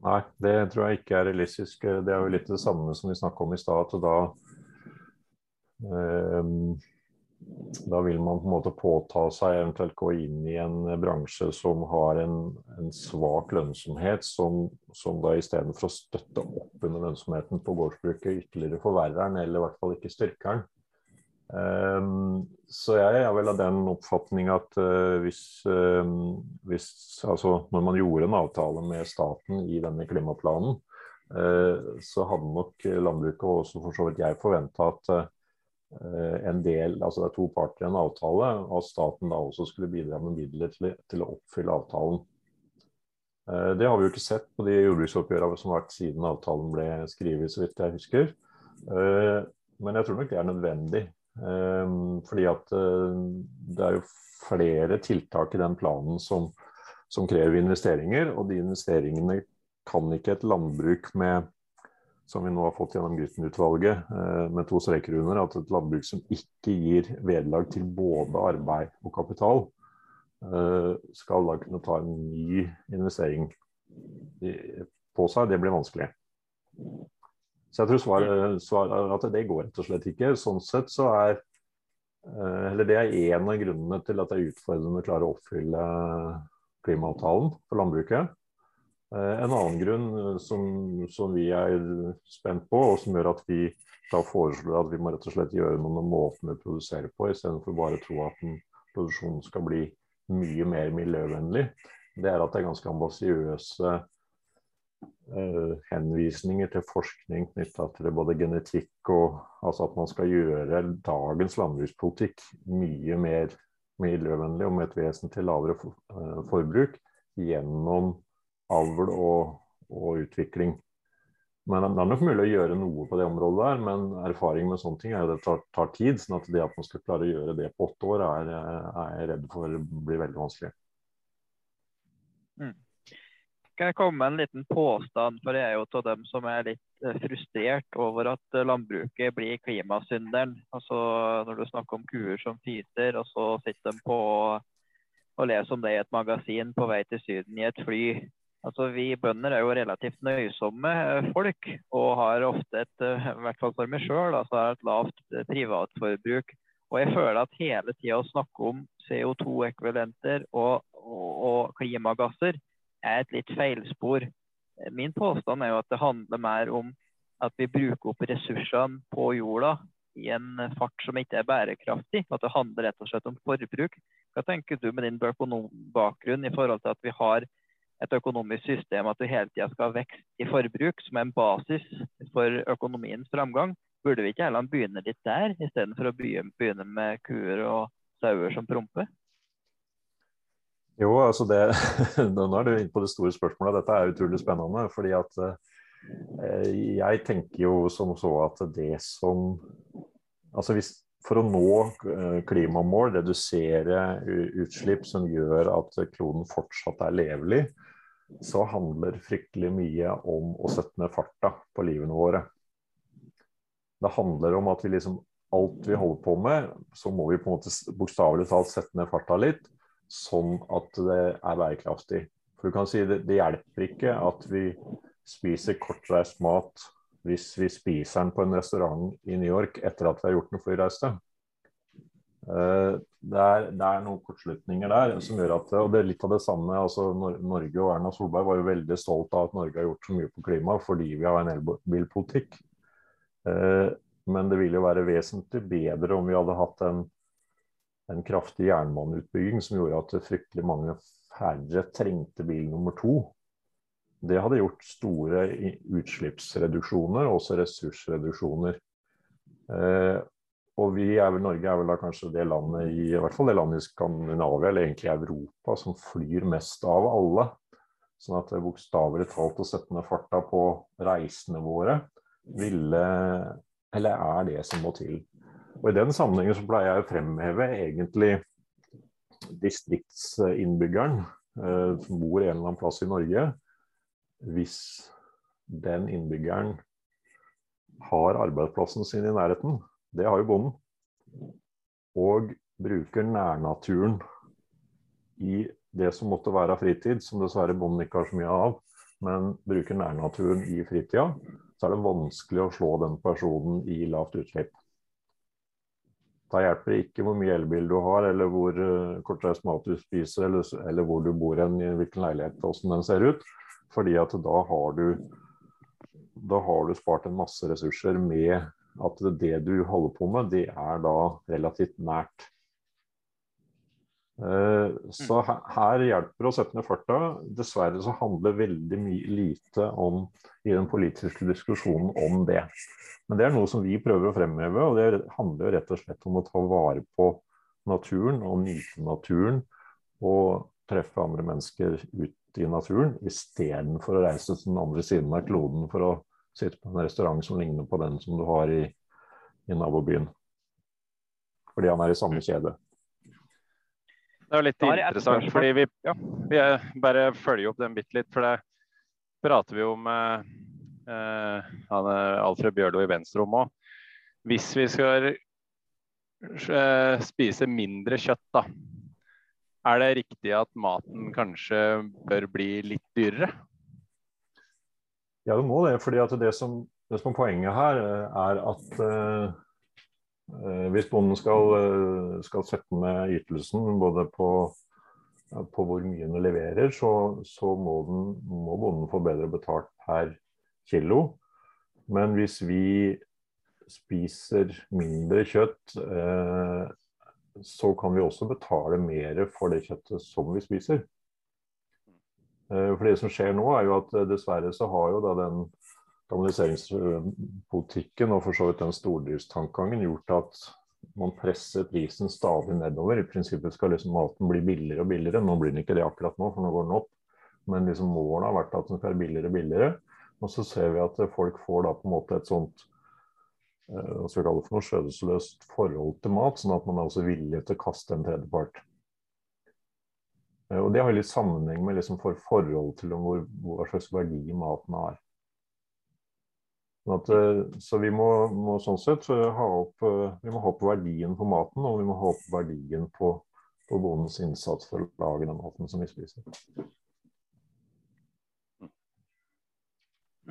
Nei, det tror jeg ikke er realistisk. Det er jo litt det samme som vi snakka om i stad. at Da, eh, da vil man på en måte påta seg eventuelt gå inn i en bransje som har en, en svak lønnsomhet, som, som da istedenfor å støtte opp under lønnsomheten på gårdsbruket, ytterligere forverrer den, eller i hvert fall ikke styrker den. Um, så jeg er vel av den oppfatning at uh, hvis, um, hvis, altså når man gjorde en avtale med staten i denne klimaplanen, uh, så hadde nok landbruket og også for så vidt jeg forventa at uh, en del, altså det er to parter i en avtale, og at staten da også skulle bidra med midler til, til å oppfylle avtalen. Det har vi jo ikke sett på de jordbruksoppgjørene som har vært siden avtalen ble skrevet, så vidt jeg husker. Men jeg tror nok det er nødvendig Ehm, fordi at eh, det er jo flere tiltak i den planen som, som krever investeringer, og de investeringene kan ikke et landbruk med som vi nå har fått gjennom Grytten-utvalget, eh, med to streker under, at et landbruk som ikke gir vederlag til både arbeid og kapital, eh, skal da kunne ta en ny investering på seg. Det blir vanskelig. Så jeg tror svaret, svaret at det går rett og slett ikke. Sånn sett så er eh, eller Det er en av grunnene til at det er utfordrende å klare å oppfylle klimaavtalen for landbruket. Eh, en annen grunn eh, som, som, vi er spent på, og som gjør at vi da foreslår at vi må rett og slett gjøre noe med måten vi produserer på, istedenfor bare å tro at den produksjonen skal bli mye mer miljøvennlig, det er at det er ganske ambisiøse henvisninger til forskning knytta til både genetikk og altså at man skal gjøre dagens landbrukspolitikk mye mer miljøvennlig og med et vesentlig lavere uh, forbruk gjennom avl og, og utvikling. Men det er nok mulig å gjøre noe på det området der, men erfaring med sånne ting er at det tar, tar, tid. sånn at det at man skal klare å gjøre det på åtte år, er, er jeg redd for blir veldig vanskelig. Mm. Kan jeg komme med en liten påstand, for jeg er jo av dem som er litt eh, frustrert over at eh, landbruket blir klimasynderen. Altså Når du snakker om kuer som fyter, og så sitter de på og leser om det i et magasin på vei til Syden i et fly Altså, Vi bønder er jo relativt nøysomme eh, folk, og har ofte et i hvert fall for meg selv, altså et lavt privatforbruk. Og jeg føler at hele tida å snakke om CO2-ekvivalenter og, og, og, klimagasser er et litt feilspor. Min påstand er jo at det handler mer om at vi bruker opp ressursene på jorda i en fart som ikke er bærekraftig. At det handler rett og slett om forbruk. Hva tenker du med din bakgrunn i forhold til at vi har et økonomisk system at du hele tida skal ha vekst i forbruk, som en basis for økonomiens framgang. Burde vi ikke heller begynne litt der, istedenfor å begynne med kuer og sauer som promper? Jo, altså det, Nå er du inne på det store spørsmålet. Dette er utrolig spennende. fordi at eh, Jeg tenker jo som så at det som Altså hvis, For å nå eh, klimamål, redusere utslipp som gjør at kloden fortsatt er levelig, så handler fryktelig mye om å sette ned farta på livene våre. Det handler om at vi liksom alt vi holder på med, så må vi på en måte bokstavelig talt sette ned farta litt, sånn at det er bærekraftig. For du kan si det, det hjelper ikke at vi spiser kortreist mat hvis vi spiser den på en restaurant i New York etter at vi har gjort en flyreise. Eh, det er, det er, noen kortslutninger der som gjør at Og det er litt av det samme. altså Norge og Erna Solberg var jo veldig stolt av at Norge har gjort så mye på klima fordi vi har en elbilpolitikk. Eh, men det ville jo være vesentlig bedre om vi hadde hatt en, en kraftig jernbaneutbygging som gjorde at fryktelig mange færre trengte bil nummer to. Det hadde gjort store utslippsreduksjoner, også ressursreduksjoner. Eh, og vi er vel, Norge er vel da kanskje det landet i, i hvert fall det landet i Skandinavia, eller egentlig Europa, som flyr mest av alle. Sånn at bokstavelig talt å sette ned farta på reisene våre ville Eller er det som må til. Og I den sammenhengen så pleier jeg å fremheve egentlig distriktsinnbyggeren eh, som bor en eller annen plass i Norge. Hvis den innbyggeren har arbeidsplassen sin i nærheten, det har jo bonden. Og bruker nærnaturen i det som måtte være fritid, som dessverre bonden ikke har så mye av, men bruker nærnaturen i fritida, så er det vanskelig å slå den personen i lavt utslipp. Da hjelper det ikke hvor mye elbil du har, eller hvor uh, kortreist mat du spiser, eller, eller, hvor du bor hen, i hvilken leilighet, hvordan den ser ut. Fordi at da har du da har du spart en masse ressurser med at det du holder på med, det er da relativt nært. Eh, så her, her hjelper det å sette ned farta. Dessverre så handler veldig mye lite om, i den politiske diskusjonen om det. Men det er noe som vi prøver å fremheve, og det handler jo rett og slett om å ta vare på naturen og nyte naturen. Og treffe andre mennesker ut i naturen istedenfor å reise til den andre siden av kloden for å sitte på en restaurant som ligner på den som du har i, i nabobyen. Fordi han er i samme kjede. Det er litt interessant, fordi vi, ja, vi bare følger opp den bitte litt. For det prater vi om med eh, Alfred Bjørlo i Venstrom òg. Hvis vi skal eh, spise mindre kjøtt, da, er det riktig at maten kanskje bør bli litt dyrere? Ja, det må det. fordi det som, det som er poenget her, eh, er at uh, hvis bonden skal, skal, sette ned ytelsen både på, på hvor mye den leverer, så, så må, den, må, bonden få bedre betalt per kilo. Men hvis vi spiser mindre kjøtt, uh, så kan vi også betale mer for det kjøttet som vi spiser. Eh, for det som skjer nå, er jo at eh, dessverre så har jo da den kanaliseringspolitikken og for så vidt den stordriftstankegangen gjort at man presser prisen stadig nedover. I prinsippet skal liksom maten bli billigere og billigere. Nå blir den ikke det akkurat nå, for nå går den opp. men liksom målet har vært at den skal være billigere og billigere. Og så ser vi at folk får da på en måte et sånt eh, hva skal vi kalle det for noe skjødesløst forhold til mat, sånn at man er også villig til å kaste en tredjepart. Eh, og Det har litt sammenheng med liksom for forhold til hvor, hva slags verdi maten har. Sånn at, eh, så vi må, må, sånn sett ha opp, vi må ha opp verdien på maten, og vi må ha opp verdien på, på bondens innsats for å lage den maten som vi spiser.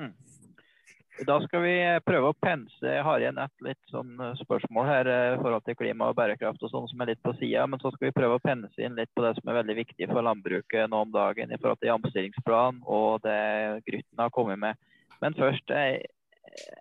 Mm. Da skal vi prøve å pense. Jeg har igjen et litt sånn eh, spørsmål her eh, i forhold til klima og bærekraft og sånn som er litt på sida. Men så skal vi prøve å pense inn litt på det som er veldig viktig for landbruket nå om dagen i forhold til omstillingsplanen og det Grytten har kommet med. Men først,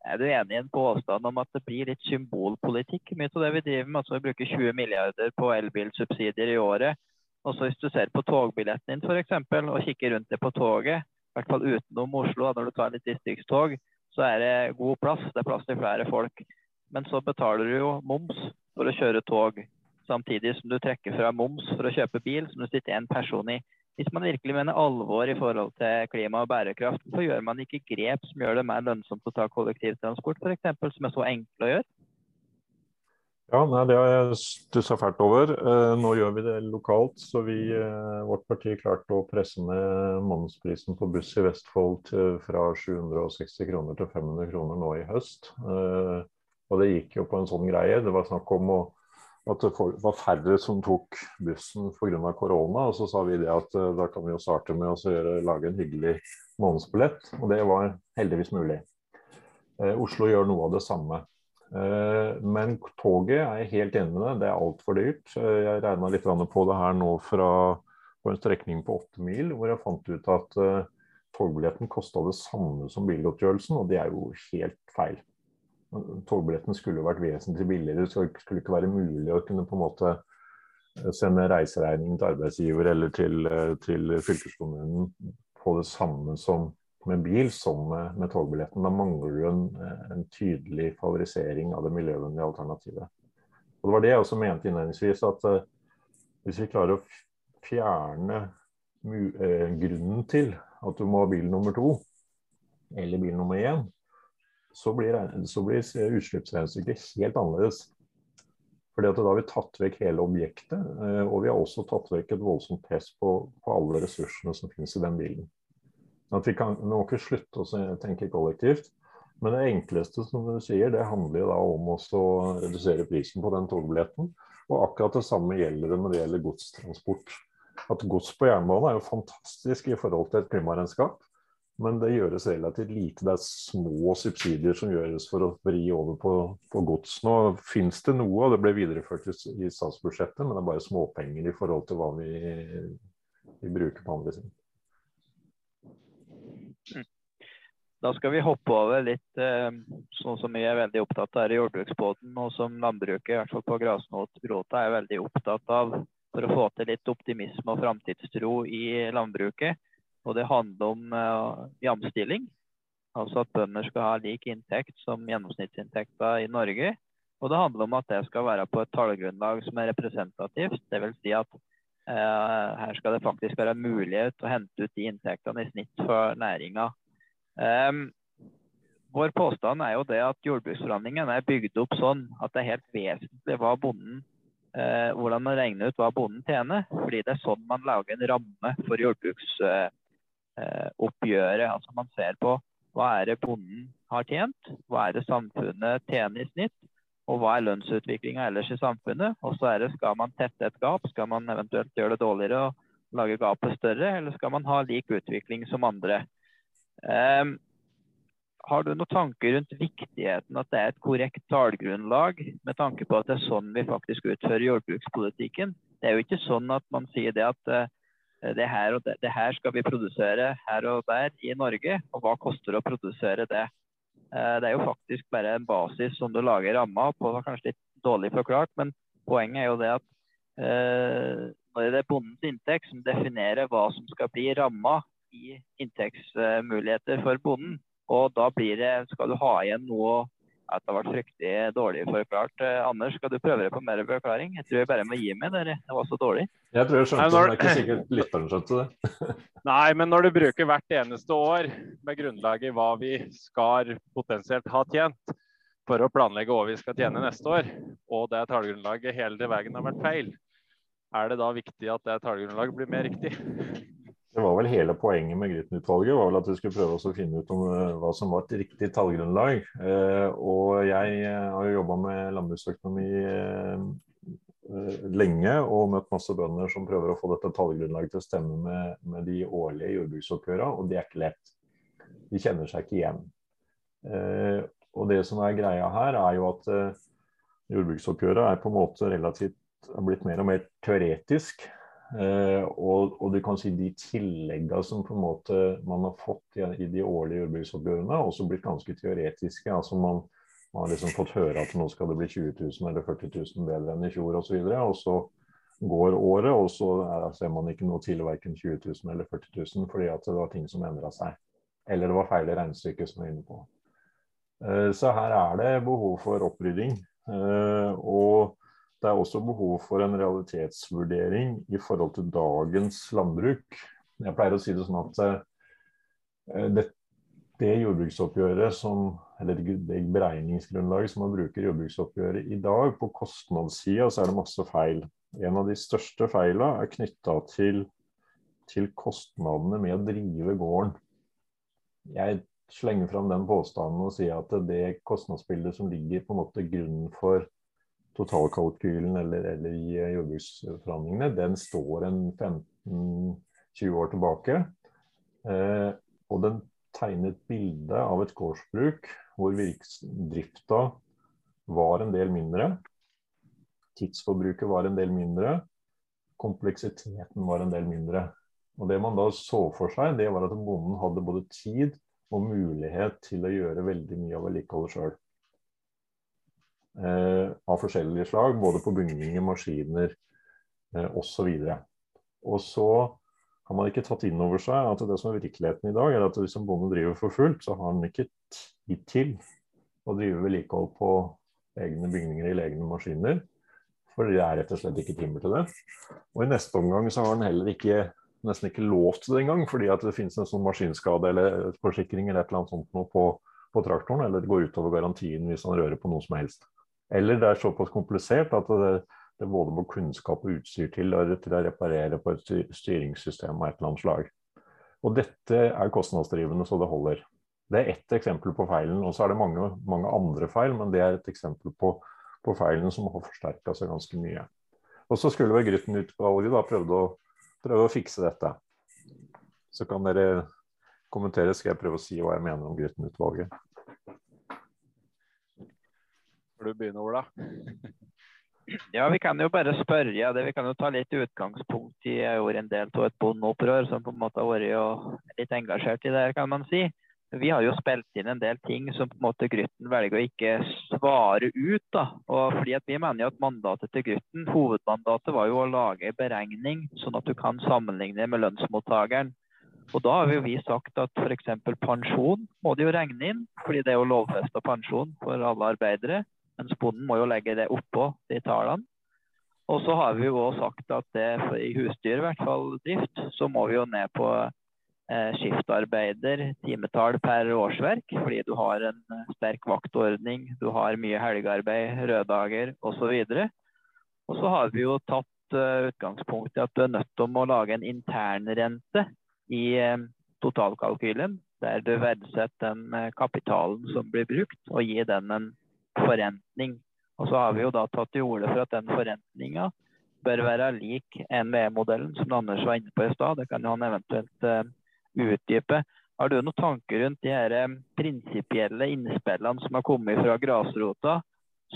er du enig i en påstand om at det blir litt symbolpolitikk mye av det vi driver med? Altså vi bruker 20 milliarder på elbilsubsidier i året. Og så hvis du ser på togbilletten din f.eks. og kikker rundt deg på toget, i hvert fall utenom Oslo, når du tar litt distriktstog, så er det god plass. Det er plass til flere folk. Men så betaler du jo moms for å kjøre tog, samtidig som du trekker fra moms for å kjøpe bil som du sitter én person i. Hvis man virkelig mener alvor i forhold til klima og bærekraft, så gjør man ikke grep som gjør det mer lønnsomt å ta kollektivtransport, f.eks., som er så enkle å gjøre. Ja, nei, Det har jeg stussa fælt over. Eh, nå gjør vi det lokalt. så vi, eh, Vårt parti klarte å presse ned månedsprisen på buss i Vestfold fra 760 kroner til 500 kroner nå i høst. Eh, og det gikk jo på en sånn greie. Det var snakk om å, at det var færre som tok bussen pga. korona. Og så sa vi det at da kan vi jo starte med å lage en hyggelig månedsbillett. Og det var heldigvis mulig. Oslo gjør noe av det samme. Eh, men toget er jeg helt enig med deg, det er altfor dyrt. Eh, jeg regna litt på det her nå fra, på en strekning på åtte mil, hvor jeg fant ut at uh, togbilletten kosta det samme som bilgodtgjørelsen, og det er jo helt feil. Togbilletten skulle vært vesentlig billigere. Det skulle ikke være mulig å kunne på en måte sende reiseregning til arbeidsgiver eller til, til fylkeskommunen på det samme som med bil som med, med togbilletten. Da mangler du en, en, tydelig favorisering av det miljøvennlige alternativet. Og Det var det jeg også mente innledningsvis, at uh, hvis vi klarer å fjerne uh, grunnen til at du må ha bil nummer to, eller bil nummer én, så blir, så blir utslippsregnestykket helt annerledes. Fordi Da har vi tatt vekk hele objektet, uh, og vi har også tatt vekk et voldsomt press på, på alle ressursene som finnes i den bilen. At vi, kan, vi må ikke slutte å tenke kollektivt. Men det enkleste som du sier, det handler da om å redusere prisen på den togbilletten. Og akkurat det samme gjelder det når det gjelder godstransport. At gods på jernbane er jo fantastisk i forhold til et klimaregnskap. Men det gjøres relativt lite. Det er små subsidier som gjøres for å vri over på, på gods. Nå fins det noe, og det ble videreført i statsbudsjettet, men det er bare småpenger i forhold til hva vi, vi bruker på andre siden. Da skal vi hoppe over litt eh, sånn som vi er veldig opptatt av her i jordbruksbåten, og som landbruket, i hvert fall på grasrota, er veldig opptatt av for å få til litt optimisme og framtidstro i landbruket. Og det handler om uh, jamstilling. Altså at bønder skal ha lik inntekt som gjennomsnittsinntekta i Norge. Og det handler om at det skal være på et tallgrunnlag som er representativt. Dvs. Si at uh, her skal det faktisk være mulighet til å hente ut de inntektene i snitt for næringa Um, vår påstand er jo det at jordbruksforhandlingene er bygd opp sånn at det er helt vesentlig hva bonden, eh, hvordan man regner ut hva bonden tjener. Fordi det er sånn man lager en ramme for jordbruksoppgjøret. Eh, altså man ser på hva er det bonden har tjent, hva er det samfunnet tjener i snitt, og hva er lønnsutviklinga ellers i samfunnet. Og så er det skal man tette et gap, skal man eventuelt gjøre det dårligere og lage gapet større, eller skal man ha lik utvikling som andre. Um, har du noen tanker rundt viktigheten at det er et korrekt tallgrunnlag, med tanke på at det er sånn vi faktisk utfører jordbrukspolitikken? Det er jo ikke sånn at man sier det at uh, det, her det, det, her skal vi produsere her og der i Norge, og hva koster det å produsere det? Uh, det er jo faktisk bare en basis som du lager ramma på, kanskje litt dårlig forklart, men poenget er jo det at uh, når det er bondens inntekt som definerer hva som skal bli ramma i inntektsmuligheter for bonden. Og da blir det, skal du ha igjen noe at det ble fryktelig dårlig forklart. Eh, Anders, skal du prøve deg på mer forklaring? Jeg tror jeg bare må gi meg, dere. Det var så dårlig. Jeg tror jeg skjønte det, men det er ikke sikkert lytteren skjønte det. Nei, men når du bruker hvert eneste år med grunnlag i hva vi skal potensielt ha tjent, for å planlegge hva vi skal tjene neste år, og det tallgrunnlaget hele veien har vært feil, er det da viktig at det tallgrunnlaget blir mer riktig? Det var vel hele poenget med Grytten-utvalget var vel at vi skulle prøve å finne ut om uh, hva som var et riktig tallgrunnlag. Uh, og jeg uh, har jo jobba med landbruksøkonomi lenge og møtt masse bønder som prøver å få dette tallgrunnlaget til å stemme med, med de årlige jordbruksoppgjørene, og det er ikke lett. De kjenner seg ikke igjen. og det som er greia her, er jo at jordbruksoppgjøret er på en måte relativt blitt mer og mer teoretisk. Uh, og, og, du kan si de tilleggene som på en måte man har fått i, i de årlige jordbruksoppgjørene, har også blitt ganske teoretiske. altså man, man, har liksom fått høre at nå skal det bli 20 000 eller 40 000 bedre enn i fjor osv. Og, og så går året, og så er, ser man ikke noe til verken 20 000 eller 40 000 fordi at det var ting som endra seg. Eller det var feil i regnestykket som var inne på. Uh, så her er det behov for opprydding. Og det er også behov for en realitetsvurdering i forhold til dagens landbruk. Jeg pleier å si det sånn at uh, det, det, jordbruksoppgjøret som, eller det beregningsgrunnlaget som man bruker jordbruksoppgjøret i dag, på kostnadssida så er det masse feil. En av de største feila er knytta til, til kostnadene med å drive gården. Jeg slenger fram den påstanden og sier at det kostnadsbildet som ligger på en måte grunnen for totalkalkylen eller, eller i eh, jordbruksforhandlingene, den står en 15-20 år tilbake. Eh, og den tegner et bilde av et gårdsbruk hvor drifta var en del mindre. Tidsforbruket var en del mindre. Kompleksiteten var en del mindre. Og Det man da så for seg, det var at bonden hadde både tid og mulighet til å gjøre veldig mye av vedlikeholdet sjøl av forskjellige slag, både på bygninger, maskiner eh, osv. Og så har man ikke tatt inn over seg at det som er virkeligheten i dag, er at hvis en bonde driver for fullt, så har han ikke tid til å drive vedlikehold på egne bygninger eller egne maskiner. For det er rett og slett ikke timer til det. Og i neste omgang så har han heller ikke nesten ikke lov til det engang, fordi at det finnes en sånn maskinskade eller forsikring eller et eller annet sånt noe på, på traktoren, eller det går utover garantien hvis han rører på noe som helst. Eller det er såpass komplisert at det, det både må kunnskap og utstyr til, til å reparere på et styringssystem av et eller annet slag. Og dette er kostnadsdrivende så det holder. Det er ett eksempel på feilen. Og så er det mange, mange, andre feil, men det er et eksempel på, på feilen som har forsterka seg ganske mye. Og så skulle vel Grytten-utvalget å, prøve å fikse dette. Så kan dere kommentere, skal jeg prøve å si hva jeg mener om Grytten-utvalget. Får du begynne, Ola? Ja, vi kan jo bare spørre. Ja, det, vi kan jo ta litt utgangspunkt i Jeg gjorde en del av et bondeopprør som på en måte har vært litt engasjert i det kan man si. Vi har jo spilt inn en del ting som på en måte Grytten velger å ikke svare ut. da. Og fordi at Vi mener jo at mandatet til Grytten, hovedmandatet var jo å lage en beregning, sånn at du kan sammenligne med lønnsmottakeren. Og Da har vi jo vi sagt at f.eks. pensjon må de jo regne inn, fordi det er jo lovfesta pensjon for alle arbeidere. Mens bonden må jo legge det oppå de tallene. Og så har vi jo også sagt at det, i husdyr, i hvert fall drift, så må vi jo ned på eh, skiftarbeider, timetall per årsverk. Fordi du har en eh, sterk vaktordning, du har mye helgearbeid, røddager osv. Og så har vi jo tatt eh, utgangspunkt i at du er nødt til å lage en internrente i eh, totalkalkylen. Der du verdsetter den uh, kapitalen som blir brukt, og gir den en forrentning. Og så har vi jo da tatt til orde for at den forrentninga bør være lik NVE-modellen, som Anders var inne på i stad. Det kan han eventuelt uh, utdype. Har du noen tanker rundt de her uh, prinsipielle innspillene som har kommet fra grasrota,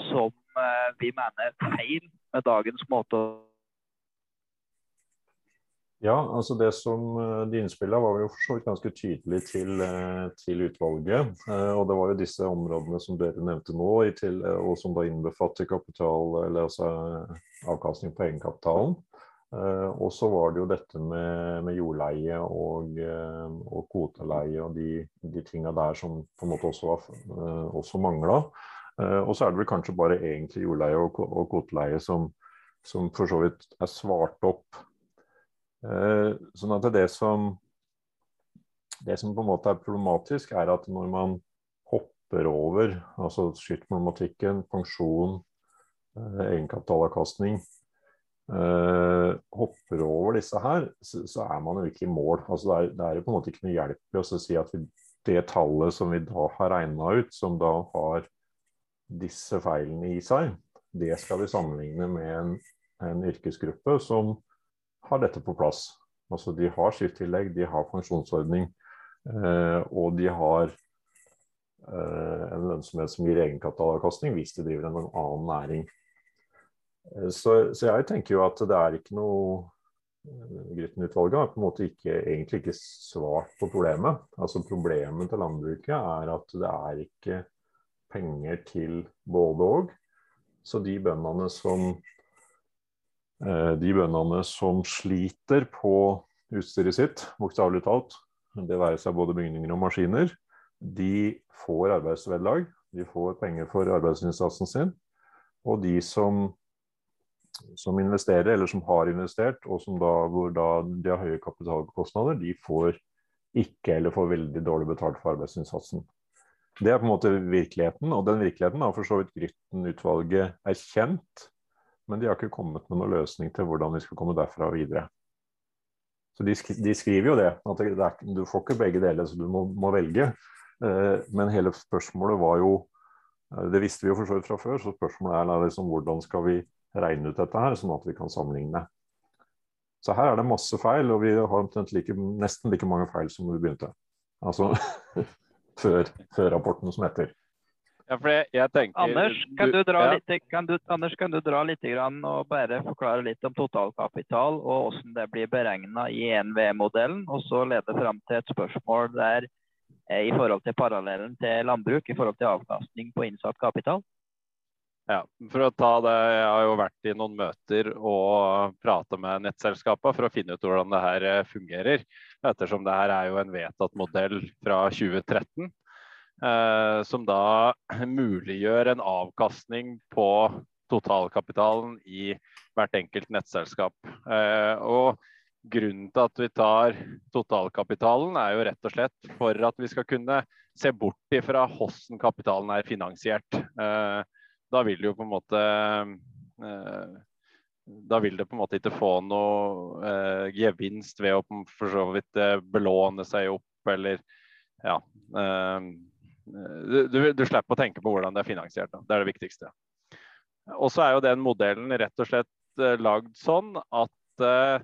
som uh, vi mener er feil med dagens måte å ja, altså det som eh, De innspillene var jo for så vidt ganske tydelig til, eh, til, utvalget. Eh, og det var jo disse områdene som dere nevnte nå, og som da innbefatter kapital, eller altså avkastning på egenkapitalen. Og så var det jo dette med, med jordleie og, og kvoteleie og de, de tinga der som på en måte også, var, også mangla. Og så er det vel kanskje bare egentlig jordleie og, og kvoteleie som, som for så vidt er svart opp. Eh, sånn at det som det som på en måte er problematisk, er at når man hopper over altså skiftproblematikken, pensjon, eh, egenkapitalavkastning eh, Hopper over disse her, så, er man jo ikke i mål. Altså det er jo på en måte ikke noe hjelp i å si at vi, det tallet som vi da har regna ut, som da har disse feilene i seg, det skal vi sammenligne med en, en yrkesgruppe som har dette på plass. Altså De har skifttillegg, de har pensjonsordning, eh, og de har eh, en lønnsomhet som gir egenkapitalavkastning hvis de driver en annen næring. Eh, så, så, jeg tenker jo at det er ikke noe Grytten-utvalget har på en måte ikke, egentlig ikke svart på problemet. Altså Problemet til landbruket er at det er ikke penger til både og. Så de bøndene som, de bøndene som sliter på utstyret sitt, bokstavelig talt, det være seg både bygninger og maskiner, de får arbeidsvederlag. De får penger for arbeidsinnsatsen sin. Og de som, som, investerer, eller som har investert, og som da, hvor da de har høye kapitalkostnader, de får ikke eller får veldig dårlig betalt for arbeidsinnsatsen. Det er på en måte virkeligheten, og den virkeligheten har for så vidt Grytten-utvalget erkjent. Men de har ikke kommet med noen løsning til hvordan vi skal komme derfra og videre. Så de, de skriver jo det, at det, er, du får ikke begge deler, så du må, må velge. Eh, men hele spørsmålet var jo eh, Det visste vi jo for så vidt fra før, så spørsmålet er liksom, hvordan skal vi regne ut dette her, sånn at vi kan sammenligne. Så her er det masse feil, og vi har like, nesten like mange feil som vi begynte. Altså før, før rapporten som heter. Ja, tenker, Anders, kan du, dra ja. litt, kan du, Anders, kan du dra litt og bare forklare litt om totalkapital og hvordan det blir beregna i NVE-modellen, og så lede fram til et spørsmål der eh, i forhold til parallellen til landbruk, i forhold til avkastning på innsatt kapital? Ja, for å ta det, Jeg har jo vært i noen møter og prata med nettselskapene for å finne ut hvordan det her eh, fungerer. Ettersom det her er jo en vedtatt modell fra 2013. Eh, som da muliggjør en avkastning på totalkapitalen i hvert enkelt nettselskap. Eh, og Grunnen til at vi tar totalkapitalen, er jo rett og slett for at vi skal kunne se bort ifra hvordan kapitalen er finansiert. Eh, da vil det jo på en måte da vil det på en måte ikke få noe gevinst ved å for så vidt belåne seg opp eller ja. Eh, du, du, slipper å tenke på hvordan det er finansiert. Da. Det er det viktigste. Og så er jo den modellen rett og slett eh, lagd sånn at eh,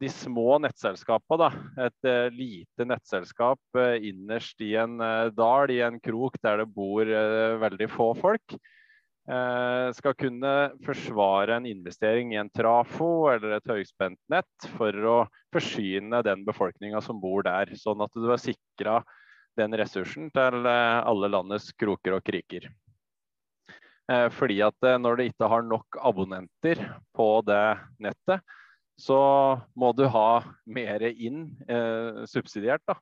de små nettselskapene, et lite nettselskap innerst i en dal, i en krok der det bor veldig få folk, skal kunne forsvare en investering i en trafo eller et høyspent nett for å forsyne den befolkninga som bor der, sånn at du er sikra den ressursen til eh, alle landets kroker og kriker. Eh, fordi at når du ikke har nok abonnenter på det nettet, så må du ha mer inn eh, subsidiert. da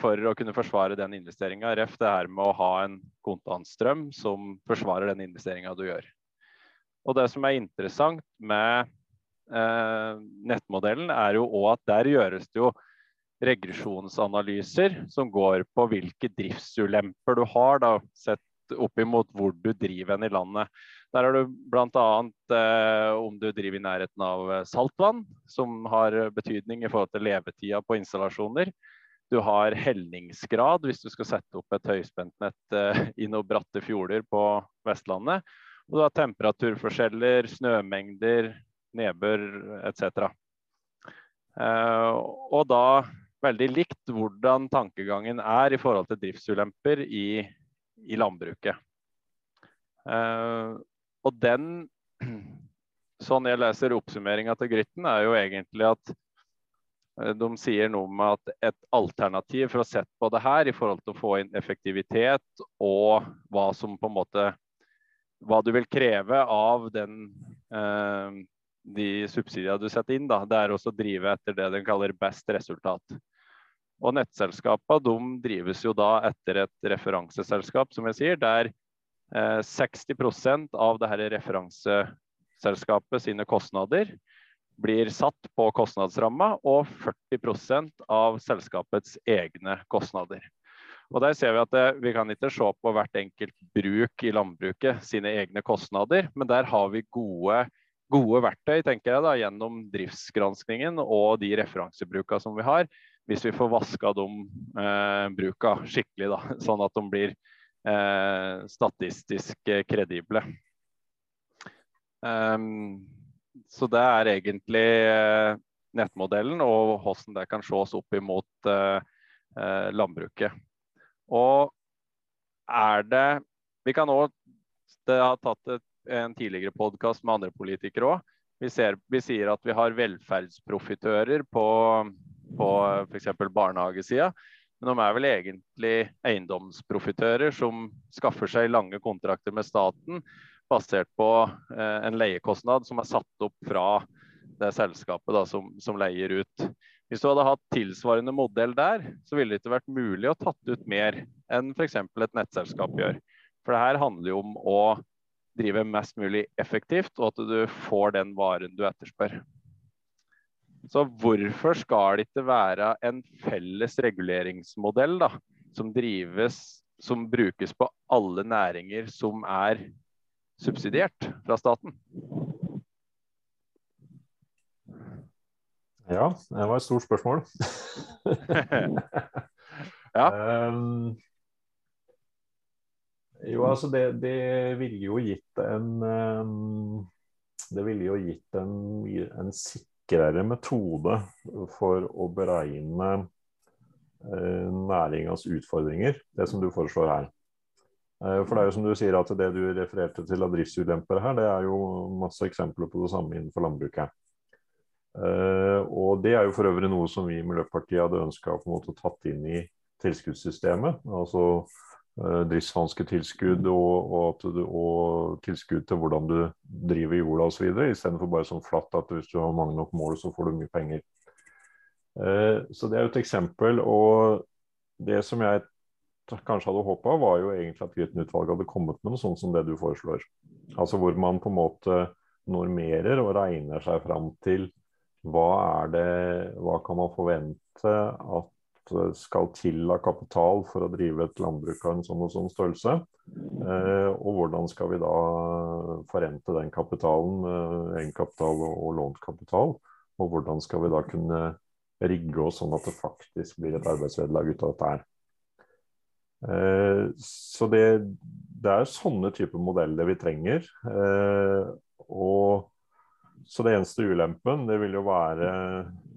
for å kunne forsvare den investeringa. Ref det her med å ha en kontantstrøm som forsvarer den investeringa du gjør. Og det som er interessant med eh, nettmodellen, er jo òg at der gjøres det jo regresjonsanalyser som går på hvilke driftsulemper du har, da, sett opp imot hvor du driver hen i landet. Der har du bl.a. Eh, om du driver i nærheten av saltvann, som har betydning i forhold til levetida på installasjoner. Du har helningsgrad hvis du skal sette opp et høyspentnett eh, i noen bratte fjorder på Vestlandet. Og du har temperaturforskjeller, snømengder, nedbør etc. Eh, og da veldig likt hvordan tankegangen er i forhold til driftsulemper i, i landbruket. Uh, og den, sånn jeg leser oppsummeringa til Grytten, er jo egentlig at Eh, de sier noe om at et alternativ for å sette på det her i forhold til å få inn effektivitet og hva som på en måte hva du vil kreve av den, eh, de subsidiene du setter inn, da, det er også å drive etter det de kaller best resultat. Og nettselskapene drives jo da etter et referanseselskap, som jeg sier, der 60 eh, av dette referanseselskapet sine kostnader blir satt på kostnadsramma, og 40% av selskapets egne kostnader. Og Der ser vi at det, vi kan ikke se på hvert enkelt bruk i landbruket sine egne kostnader, men der har vi gode, gode verktøy tenker jeg da, gjennom driftsgranskningen og de referansebruka som vi har, hvis vi får vaska de eh, bruka skikkelig, da, sånn at de blir eh, statistisk kredible. Um, så det er egentlig eh, nettmodellen og hvordan det kan ses opp imot eh, eh, landbruket. Og er det Vi kan òg Det har tatt et, en tidligere podkast med andre politikere òg. Vi, vi, sier at vi har velferdsprofitører på, på f.eks. barnehagesida. Men de er vel egentlig eiendomsprofitører som skaffer seg lange kontrakter med staten basert på eh, en leiekostnad som er satt opp fra det selskapet da, som, som, leier ut. Hvis du hadde hatt tilsvarende modell der, så ville det ikke vært mulig å tatt ut mer enn f.eks. et nettselskap gjør. For det her handler jo om å drive mest mulig effektivt, og at du får den varen du etterspør. Så hvorfor skal det ikke være en felles reguleringsmodell da, som drives, som brukes på alle næringer som er subsidiert fra staten? Ja, det var et stort spørsmål. ja. Um, jo, altså det, det, ville jo gitt en um, Det ville jo gitt en, en sikrere metode for å beregne uh, næringas utfordringer, det som du foreslår her. Uh, for det er jo som du sier at det du refererte til av driftsulemper her, det er jo masse eksempler på det samme innenfor landbruket. Uh, og Det er jo for øvrig noe som vi i Miljøpartiet hadde ønska å tatt inn i tilskuddssystemet. Altså uh, driftshansketilskudd og, og, og, tilskudd til hvordan du driver jorda osv. Istedenfor bare sånn flatt at hvis du har mange nok mål, så får du mye penger. Uh, så det er jo et eksempel. Og det som jeg kanskje hadde håpa, var jo egentlig at Grytten-utvalget hadde kommet med noe sånt som det du foreslår. Altså hvor man på en måte normerer og regner seg fram til hva er det Hva kan man forvente at skal til av kapital for å drive et landbruk av en sånn og sånn størrelse? Eh, og hvordan skal vi da forrente den kapitalen, eh, egenkapital og, lånt kapital? Og hvordan skal vi da kunne rigge oss sånn at det faktisk blir et arbeidsvederlag ut av dette her? Eh, så det, det, er sånne typer modeller vi trenger. Og så det eneste ulempen, det vil jo være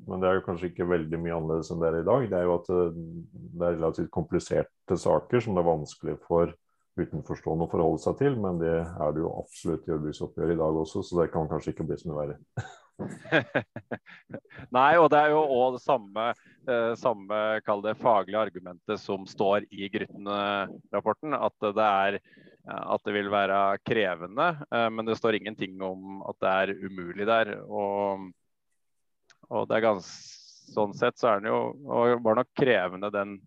Men det er jo kanskje ikke veldig mye annerledes enn det er i dag. Det er jo at eh, det er relativt kompliserte saker som det er vanskelig for utenforstående å forholde seg til. Men det er det jo absolutt i jordbruksoppgjøret i dag også, så det kan kanskje ikke bli så mye verre. Nei, og det er jo òg det samme, eh, samme det, faglige argumentet som står i Grytten-rapporten. At det er at det vil være krevende, eh, men det står ingenting om at det er umulig der. Og, og det er ganske Sånn sett så er den jo og var nok krevende, den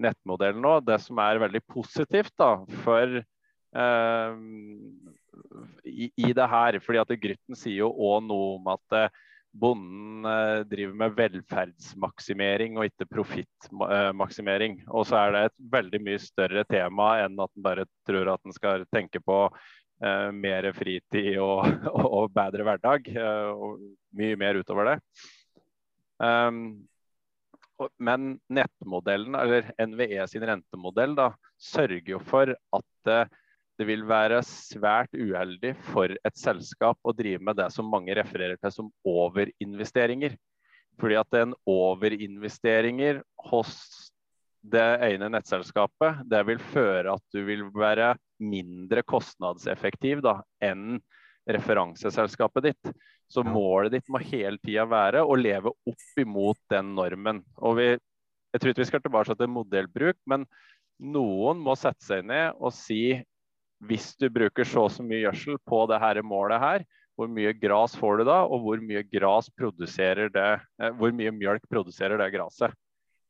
nettmodellen òg. Det som er veldig positivt da, for eh, i, i, det her, fordi at Grytten sier jo òg noe om at eh, bonden eh, driver med velferdsmaksimering og ikke profittmaksimering. Og så er det et veldig mye større tema enn at en bare tror at en skal tenke på eh, mer fritid og, og, og, bedre hverdag. Eh, og mye mer utover det. Um, men nettmodellen, eller NVE sin rentemodell, da, sørger jo for at eh, det vil være svært uheldig for et selskap å drive med det som mange refererer til som overinvesteringer. Fordi at en overinvesteringer hos det ene nettselskapet, det vil føre at du vil være mindre kostnadseffektiv da, enn referanseselskapet ditt. Så målet ditt må hele tida være å leve opp imot den normen. Og vi, jeg tror ikke vi skal tilbake til modellbruk, men noen må sette seg ned og si hvis du bruker så og så mye gjødsel på det her målet her, hvor mye gras får du da, og hvor mye gras produserer det, eh, hvor mye mjølk produserer det graset.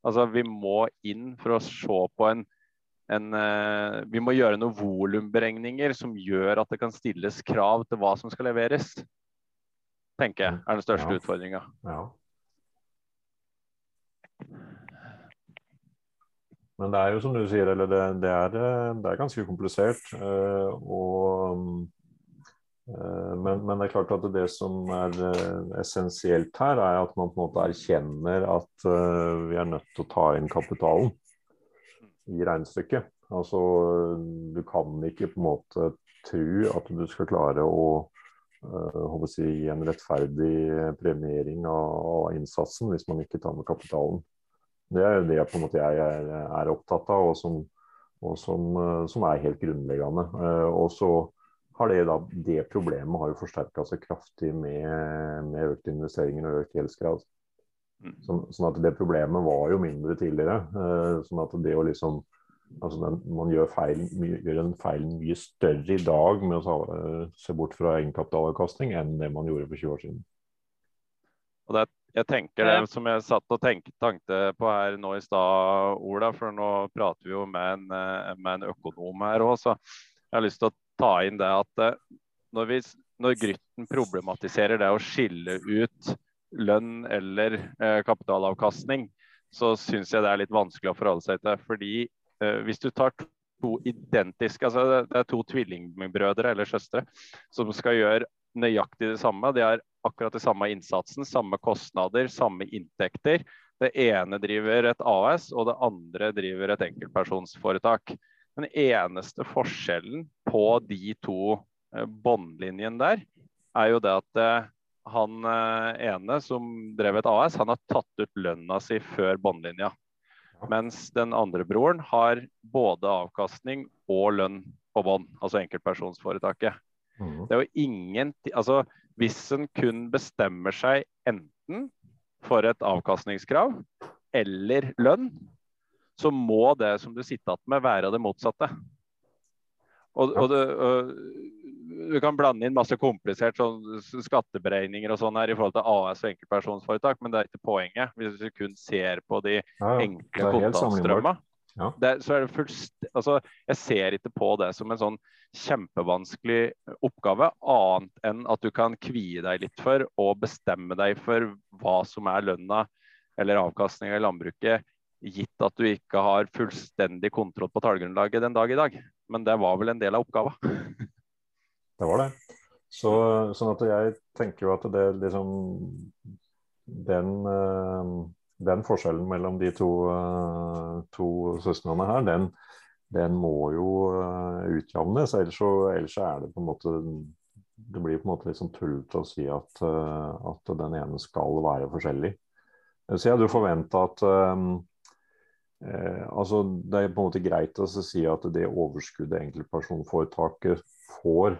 Altså, vi må inn for å se på en, en uh, Vi må gjøre noen volumberegninger som gjør at det kan stilles krav til hva som skal leveres. Tenker jeg er den største ja. utfordringa. Ja. Men det er jo som du sier, eller det, det, er, det er, ganske komplisert. Uh, og Eh, men, men, det er klart at det som er eh, essensielt her, er at man på en måte erkjenner at uh, vi er nødt til å ta inn kapitalen i regnestykket. Altså, du kan ikke på en måte tro at du skal klare å uh, si, gi en rettferdig premiering av, av, innsatsen hvis man ikke tar med kapitalen. Det er det på en måte jeg er, er opptatt av, og som, og som, som er helt grunnleggende. og så har det, da, det problemet har jo forsterka seg kraftig med, med økte investeringer og økt gjeldsgrad. Sånn, sånn, at det problemet var jo mindre tidligere. Uh, sånn at det å liksom altså den, Man gjør, feil, gjør en feil mye større i dag med å uh, se bort fra egenkapitalavkastning enn det man gjorde for 20 år siden. Og det, jeg tenker det som jeg satt og tenkte, tenkte på her nå i stad, Ola, for nå prater vi jo med en, eh, med en økonom her òg, så jeg har lyst til å ta inn det at eh, når, vi, når Grytten problematiserer det å skille ut lønn eller eh, kapitalavkastning, så syns jeg det er litt vanskelig å forholde seg til. Fordi eh, hvis du tar to identiske, altså det er to tvillingbrødre eller søstre som skal gjøre nøyaktig det samme. De har akkurat den samme innsatsen, samme kostnader, samme inntekter. Det ene driver et AS, og det andre driver et enkeltpersonsforetak. Den eneste forskjellen på de to eh, båndlinjene der, er jo det at eh, han eh, ene som drev et AS, han har tatt ut lønna si før båndlinja. Mens den andre broren har både avkastning og lønn på bånd, altså enkeltpersonsforetaket. Mm. Det er jo ingen Altså hvis en kun bestemmer seg enten for et avkastningskrav eller lønn, så må det som du sitter igjen med, være det motsatte. Og, og, det, Du kan blande inn masse komplisert sånn, skatteberegninger og sånn her i forhold til AS og enkeltpersonsforetak, men det er ikke poenget. Hvis du kun ser på de ja, enkle kontantstrømmene. Ja. så er det fullst, altså, jeg ser ikke på det som en sånn kjempevanskelig oppgave, annet enn at du kan kvie deg litt for og bestemme deg for hva som er lønna eller avkastninga i landbruket gitt at du ikke har fullstendig kontroll på tallgrunnlaget den dag i dag. Men det var vel en del av oppgava. Det var det. Så, sånn at jeg tenker jo at det liksom Den, eh, den forskjellen mellom de to, eh, to søstrene her, den, den, må jo eh, utjevnes. Ellers, ellers er det på en måte Det blir på en måte litt sånn tullete å si at, at den ene skal være forskjellig. Så jeg hadde jo forventa at Eh, altså Det er på en måte greit å si at det overskuddet enkeltpersonforetaket får,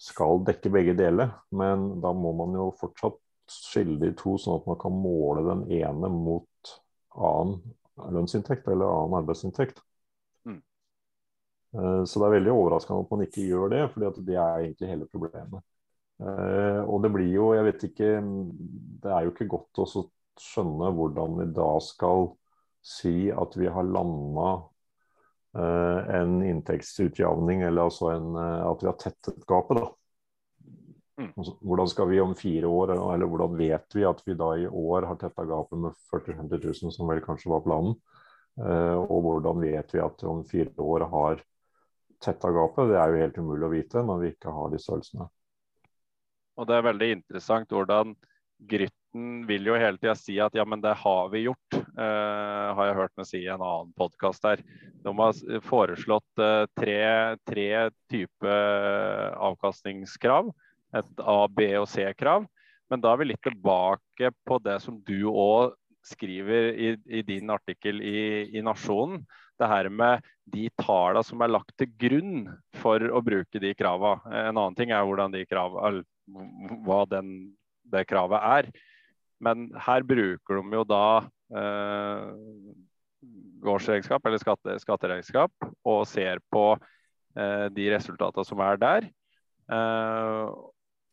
skal dekke begge deler, men da må man jo fortsatt skille de to, sånn at man kan måle den ene mot annen lønnsinntekt eller annen arbeidsinntekt. Mm. Eh, så det er veldig overraskende at man ikke gjør det, for det er egentlig hele problemet. Eh, og det blir jo, jeg vet ikke Det er jo ikke godt å skjønne hvordan vi da skal si at vi har landa eh, en inntektsutjevning, eller altså en, eh, at vi har tettet gapet. da. Mm. Altså, hvordan skal vi om fire år, eller hvordan vet vi at vi da i år har tetta gapet med 40 000-50 000, som vel kanskje var planen? Eh, og hvordan vet vi at om fire år har tetta gapet? Det er jo helt umulig å vite når vi ikke har de størrelsene. Og det er veldig interessant hvordan Grytten vil jo hele tida si at ja, men det har vi gjort. Uh, har jeg hørt meg si i en annen podkast her. De har foreslått uh, tre, tre typer avkastningskrav. Et A-, B- og C-krav. Men da er vi litt tilbake på det som du òg skriver i, i, din artikkel i, i Nasjonen. Det her med de tallene som er lagt til grunn for å bruke de kravene. En annen ting er hvordan de kravene, hva den det kravet er. Men her bruker de jo da eh, gårdsregnskap eller skatte, skatteregnskap og ser på eh, de resultatene som er der. Eh,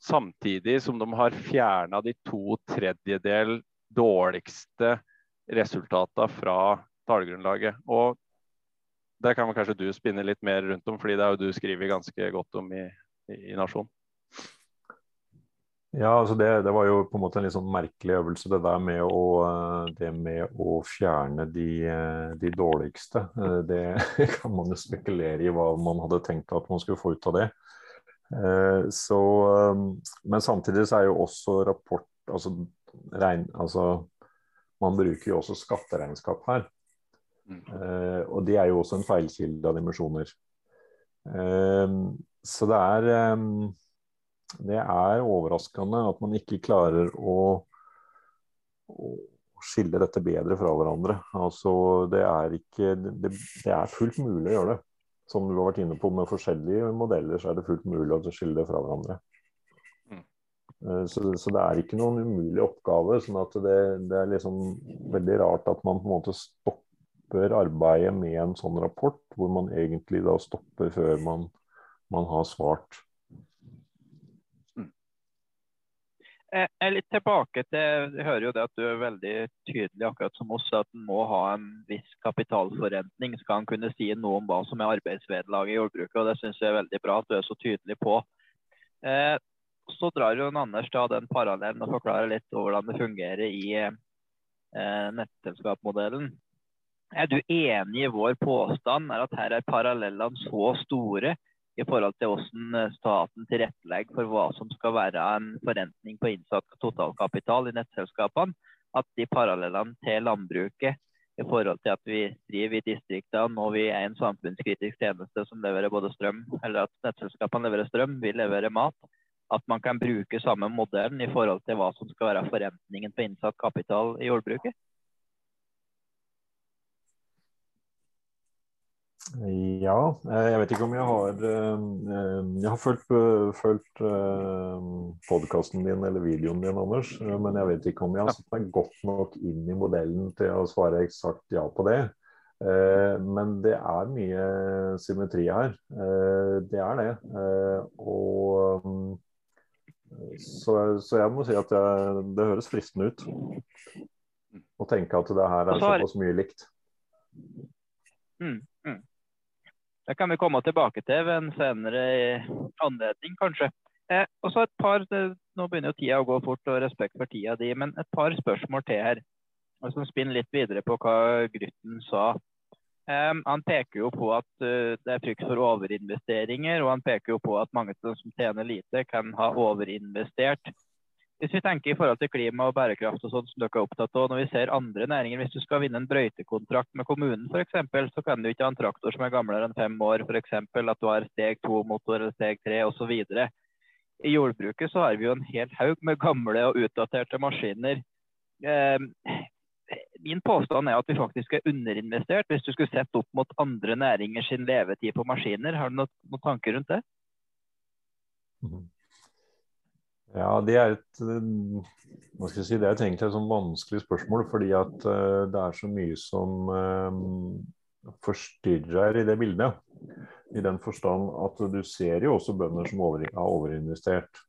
samtidig som de har fjerna de to tredjedel dårligste resultatene fra tallgrunnlaget. Og det kan kanskje du spinne litt mer rundt om, fordi det er jo du skriver ganske godt om i, i, i Nasjon. Ja, altså det, det, var jo på en måte en litt sånn merkelig øvelse, det der med å, det med å fjerne de, de, dårligste. Det kan man jo spekulere i hva man hadde tenkt at man skulle få ut av det. Så, men samtidig så er jo også rapport altså, regn, altså Man bruker jo også skatteregnskap her. Mm. Og det er jo også en feilkilde av dimensjoner. Så det er Det er overraskende at man ikke klarer å, å skille dette bedre fra hverandre. Altså, det er ikke det, det, er fullt mulig å gjøre det. Som du har vært inne på, med forskjellige modeller så er det fullt mulig å skille det fra hverandre. Mm. Så, så, det er ikke noen umulig oppgave. sånn at det, det, er liksom veldig rart at man på en måte stopper stopper arbeidet med en sånn rapport, hvor man egentlig da stopper før man, man har svart. Mm. Jeg er litt tilbake til Jeg hører jo det at du er veldig tydelig, akkurat som oss, at en må ha en viss kapitalforrentning. Skal en kunne si noe om hva som er arbeidsvederlaget i jordbruket. og Det syns jeg er veldig bra at du er så tydelig på. Eh, så drar jo Anders da den parallellen og forklarer litt hvordan det fungerer i eh, nettselskapsmodellen. Er du enig i vår påstand er at her er parallellene så store i forhold til hvordan eh, staten tilrettelegger for hva som skal være en forrentning på innsatt totalkapital i nettselskapene, at de parallellene til landbruket i forhold til at vi driver i distriktene og vi er en samfunnskritisk tjeneste som leverer både strøm, eller at nettselskapene leverer strøm, vi leverer mat, at man kan bruke samme modellen i forhold til hva som skal være forrentningen på innsatt kapital i jordbruket? Ja, eh, jeg vet ikke om jeg har eh, eh, Jeg har fulgt, fulgt podkasten din eller videoen din, Anders. Men jeg vet ikke om jeg har satt meg godt nok inn i modellen til å svare eksakt ja på det. Men det er mye symmetri her. Det er det. Og så, så jeg må si at jeg, det høres fristende ut å tenke at det her er såpass mye likt. Mm, mm. Det kan vi komme tilbake til ved en senere anledning, kanskje. Eh, og så et par, Nå begynner jo tida å gå fort, og respekt for tida di, men et par spørsmål til her. Som spinner litt videre på hva Grytten sa. Eh, han peker jo på at uh, det er frykt for overinvesteringer, og han peker jo på at mange som tjener lite, kan ha overinvestert. Hvis vi tenker i forhold til klima og bærekraft og sånt som dere er opptatt av, når vi ser andre næringer, hvis du skal vinne en brøytekontrakt med kommunen f.eks., så kan du ikke ha en traktor som er gamlere enn fem år, f.eks. at du har steg to-motor eller steg tre osv. I jordbruket så har vi jo en hel haug med gamle og utdaterte maskiner. Eh, min påstand er at vi faktisk er underinvestert hvis du skulle sett opp mot andre næringer sin levetid på maskiner. Har du noen, noen tanker rundt det? Mm. Ja, det er et hva skal jeg si, det er egentlig et sånn vanskelig spørsmål, fordi at uh, det er så mye som uh, forstyrrer i det bildet. I den forstand at du ser jo også bønder som over, har overinvestert.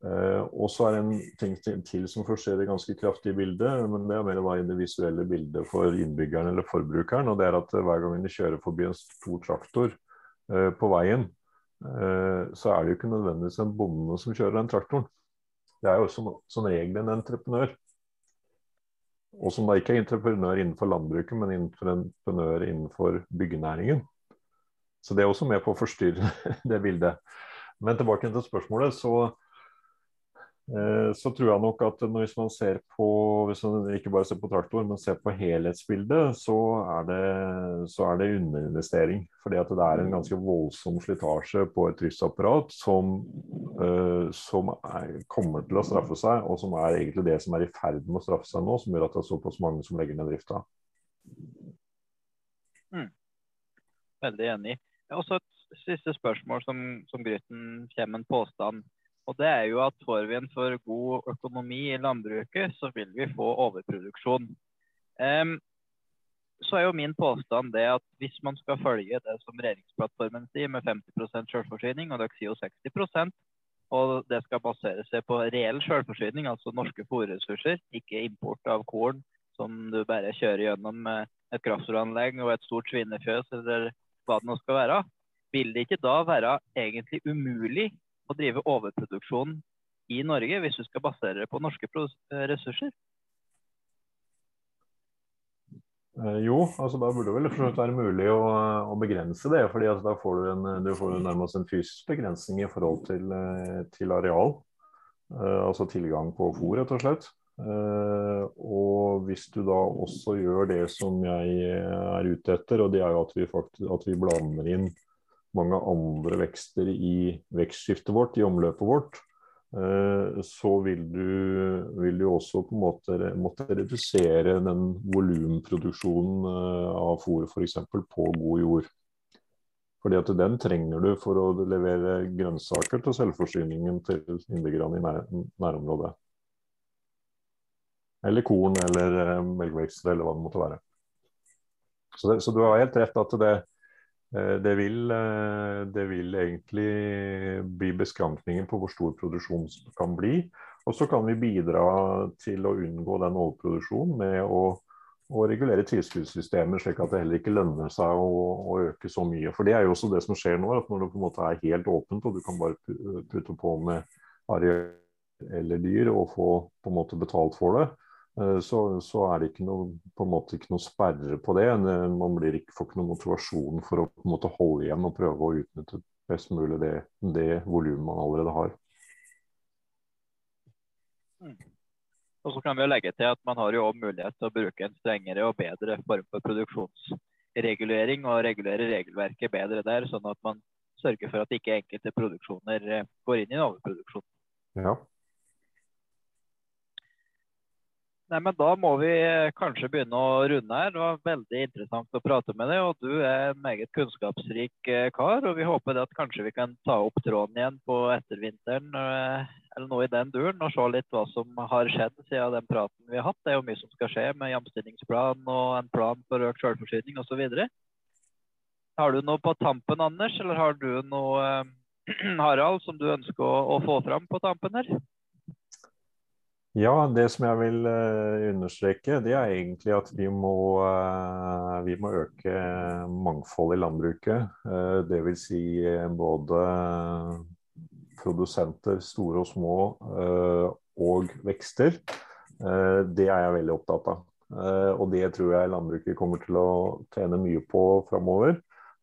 Og så er det en ting til, som forstyrrer ganske kraftig i bildet, men det er mer da i det visuelle bildet for innbyggeren eller forbrukeren. og det er at Hver gang du kjører forbi en stor traktor på veien, Eh, så er det jo ikke nødvendigvis en bonde som kjører den traktoren. Det er jo som, som regel en entreprenør. Og som da ikke er entreprenør innenfor landbruket, men entreprenør innenfor byggenæringen. Så det er også med på å forstyrre det bildet. Men tilbake til spørsmålet, så Eh, så tror jeg nok at hvis man ser på hvis man ikke bare ser på traktor, men ser på helhetsbildet, så er det, så er det underinvestering. Fordi at det er en ganske voldsom slitasje på et driftsapparat som, uh, som er, kommer til å straffe seg, og som er egentlig det som er i ferd med å straffe seg nå, som gjør at det er såpass mange som legger ned drifta. Mm. Veldig enig. Også et siste spørsmål som, som Grytten kommer med en påstand og det er jo at får vi en for god økonomi i landbruket, så vil vi få overproduksjon. Um, så er jo min påstand det at hvis man skal følge det som regjeringsplattformen sier, med 50 selvforsyning, og dere sier jo 60% og det skal basere seg på reell selvforsyning, altså norske fòrressurser, ikke import av korn som du bare kjører gjennom et kraftfòranlegg og et stort svinefjøs, eller hva det nå skal være, vil det ikke da være egentlig umulig å drive overproduksjon i Norge hvis du skal basere det på norske ressurser? Eh, jo, altså da burde det vel være mulig å, å begrense det. fordi altså, Da får du, en, du får nærmest en fysisk begrensning i forhold til, eh, til areal. Eh, altså tilgang på fôr, rett og slett. Eh, og hvis du da også gjør det som jeg er ute etter, og det er jo at vi, faktisk, at vi blander inn mange andre vekster i vekstskiftet vårt, i omløpet vårt, Eh, så vil du, vil du, også på en måte måtte redusere den volumproduksjonen eh, av fôr f.eks. på god jord. Fordi at den trenger du for å levere grønnsaker til selvforsyningen til innbyggerne i nær, nærområdet. Eller korn eller eh, melkevekster eller hva det måtte være. Så, det, så du har helt rett at det, det vil, eh, det vil, egentlig bli beskrankningen på hvor stor produksjon kan bli. Og så kan vi bidra til å unngå den overproduksjonen med å, å regulere tilskuddssystemet, slik at det heller ikke lønner seg å, å, øke så mye. For det er jo også det som skjer nå, at når det på en måte er helt åpent og du kan bare putte på med areal eller dyr og få på en måte betalt for det, Eh, så, så, er det ikke noe, på en måte ikke noe sperre på det. Man blir ikke, får ikke noen motivasjon for å på en måte holde igjen og prøve å utnytte best mulig det, det volumet man allerede har. Mm. Og så kan vi legge til at Man har jo også mulighet til å bruke en strengere og bedre form for produksjonsregulering og regulere regelverket bedre der, sånn at man sørger for at ikke enkelte produksjoner eh, går inn i en overproduksjon. Ja. Nei, men Da må vi eh, kanskje begynne å runde her. Det var veldig interessant å prate med deg. og Du er en meget kunnskapsrik eh, kar. og Vi håper at kanskje vi kan ta opp tråden igjen på ettervinteren eh, eller noe i den duren, og se litt hva som har skjedd siden den praten vi har hatt. Det er jo mye som skal skje med jamstillingsplan og en plan for økt selvforsyning osv. Har du noe på tampen, Anders, eller har du noe, Harald, som du ønsker å, å få fram på tampen her? Ja, det som jeg vil uh, understreke, det er egentlig at vi må, uh, vi må øke mangfold i landbruket. Uh, Dvs. Si både produsenter, store og små, og vekster. det er jeg veldig opptatt av. og det tror jeg landbruket kommer til å tjene mye på framover.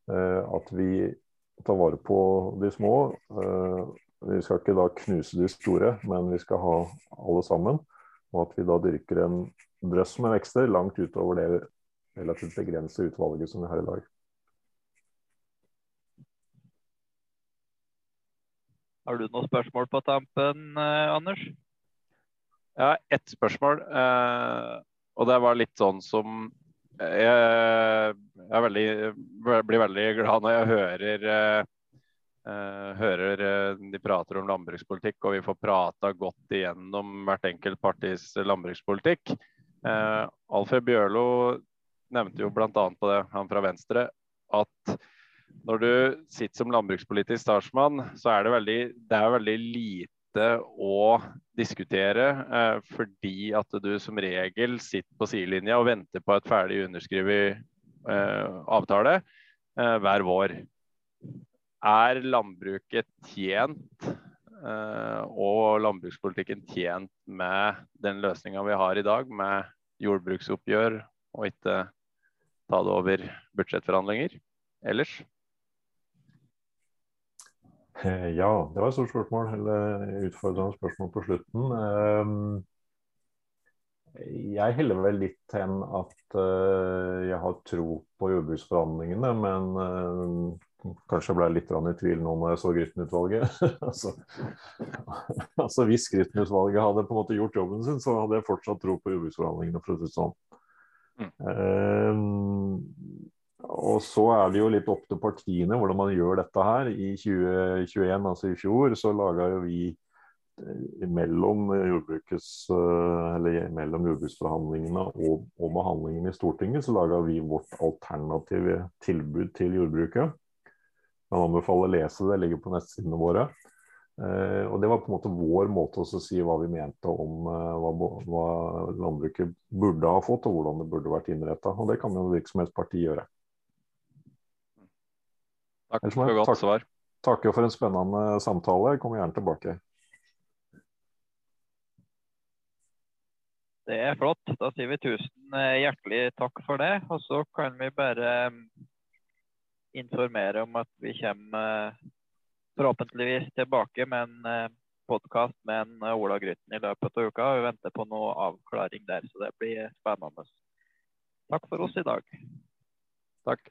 at vi tar vare på de små vi skal ikke da knuse de store, men vi skal ha alle sammen. Og at vi da dyrker en drøss med vekster langt utover det relativt begrensede utvalget som vi har i dag. Har du noen spørsmål på tampen, eh, Anders? Ja, ett spørsmål. Eh, og det var litt sånn som Jeg, jeg veldig, blir veldig glad når jeg hører eh, hører uh, de prater om landbrukspolitikk, og vi får prata godt igjennom hvert enkelt partis landbrukspolitikk. Uh, Alfred Bjørlo nevnte jo bl.a. på det, han fra Venstre, at når du sitter som landbrukspolitisk statsmann, så er det veldig, det er veldig lite å diskutere, fordi at du som regel sitter på sidelinja og venter på et ferdig underskrevet avtale hver vår er landbruket tjent uh, og landbrukspolitikken tjent med den løsninga vi har i dag, med jordbruksoppgjør og ikke ta det over budsjettforhandlinger ellers? Eh, ja, det var et stort spørsmål, eller utfordrende spørsmål på slutten. Ehm, jeg heller vel litt hen at eh, jeg har tro på jordbruksforhandlingene, men Kanskje ble litt i tvil nå når jeg så Grytten-utvalget. altså, altså, Hvis Grytten-utvalget hadde på en måte gjort jobben sin, så hadde jeg fortsatt tro på jordbruksforhandlingene. for å si det sånn. Mm. Um, og så er det jo litt opp til partiene hvordan man gjør dette her. I 2021, altså i fjor, så laga jo vi eh, mellom, eh, eller mellom jordbruksforhandlingene og, og behandlingen i Stortinget, så laga vi vårt alternative tilbud til jordbruket. Jeg anbefaler å lese det, ligger på nettsidene våre. Eh, og Det var på en måte vår måte å si hva vi mente om hva, hva landbruket burde ha fått, og hvordan det burde vært innretta. Og det kan jo virksomhetsparti gjøre. Takk for godt svar. Takker for en spennende samtale. Jeg kommer gjerne tilbake. Det er flott. Da sier vi tusen eh, hjertelig takk for det. Og så kan vi bare mm, informere om at vi kommer eh, forhåpentligvis tilbake med en eh, podkast med en Ola Grytten i løpet av uka. Vi venter på noe avklaring der, så det blir spennende. Takk for oss i dag. Takk.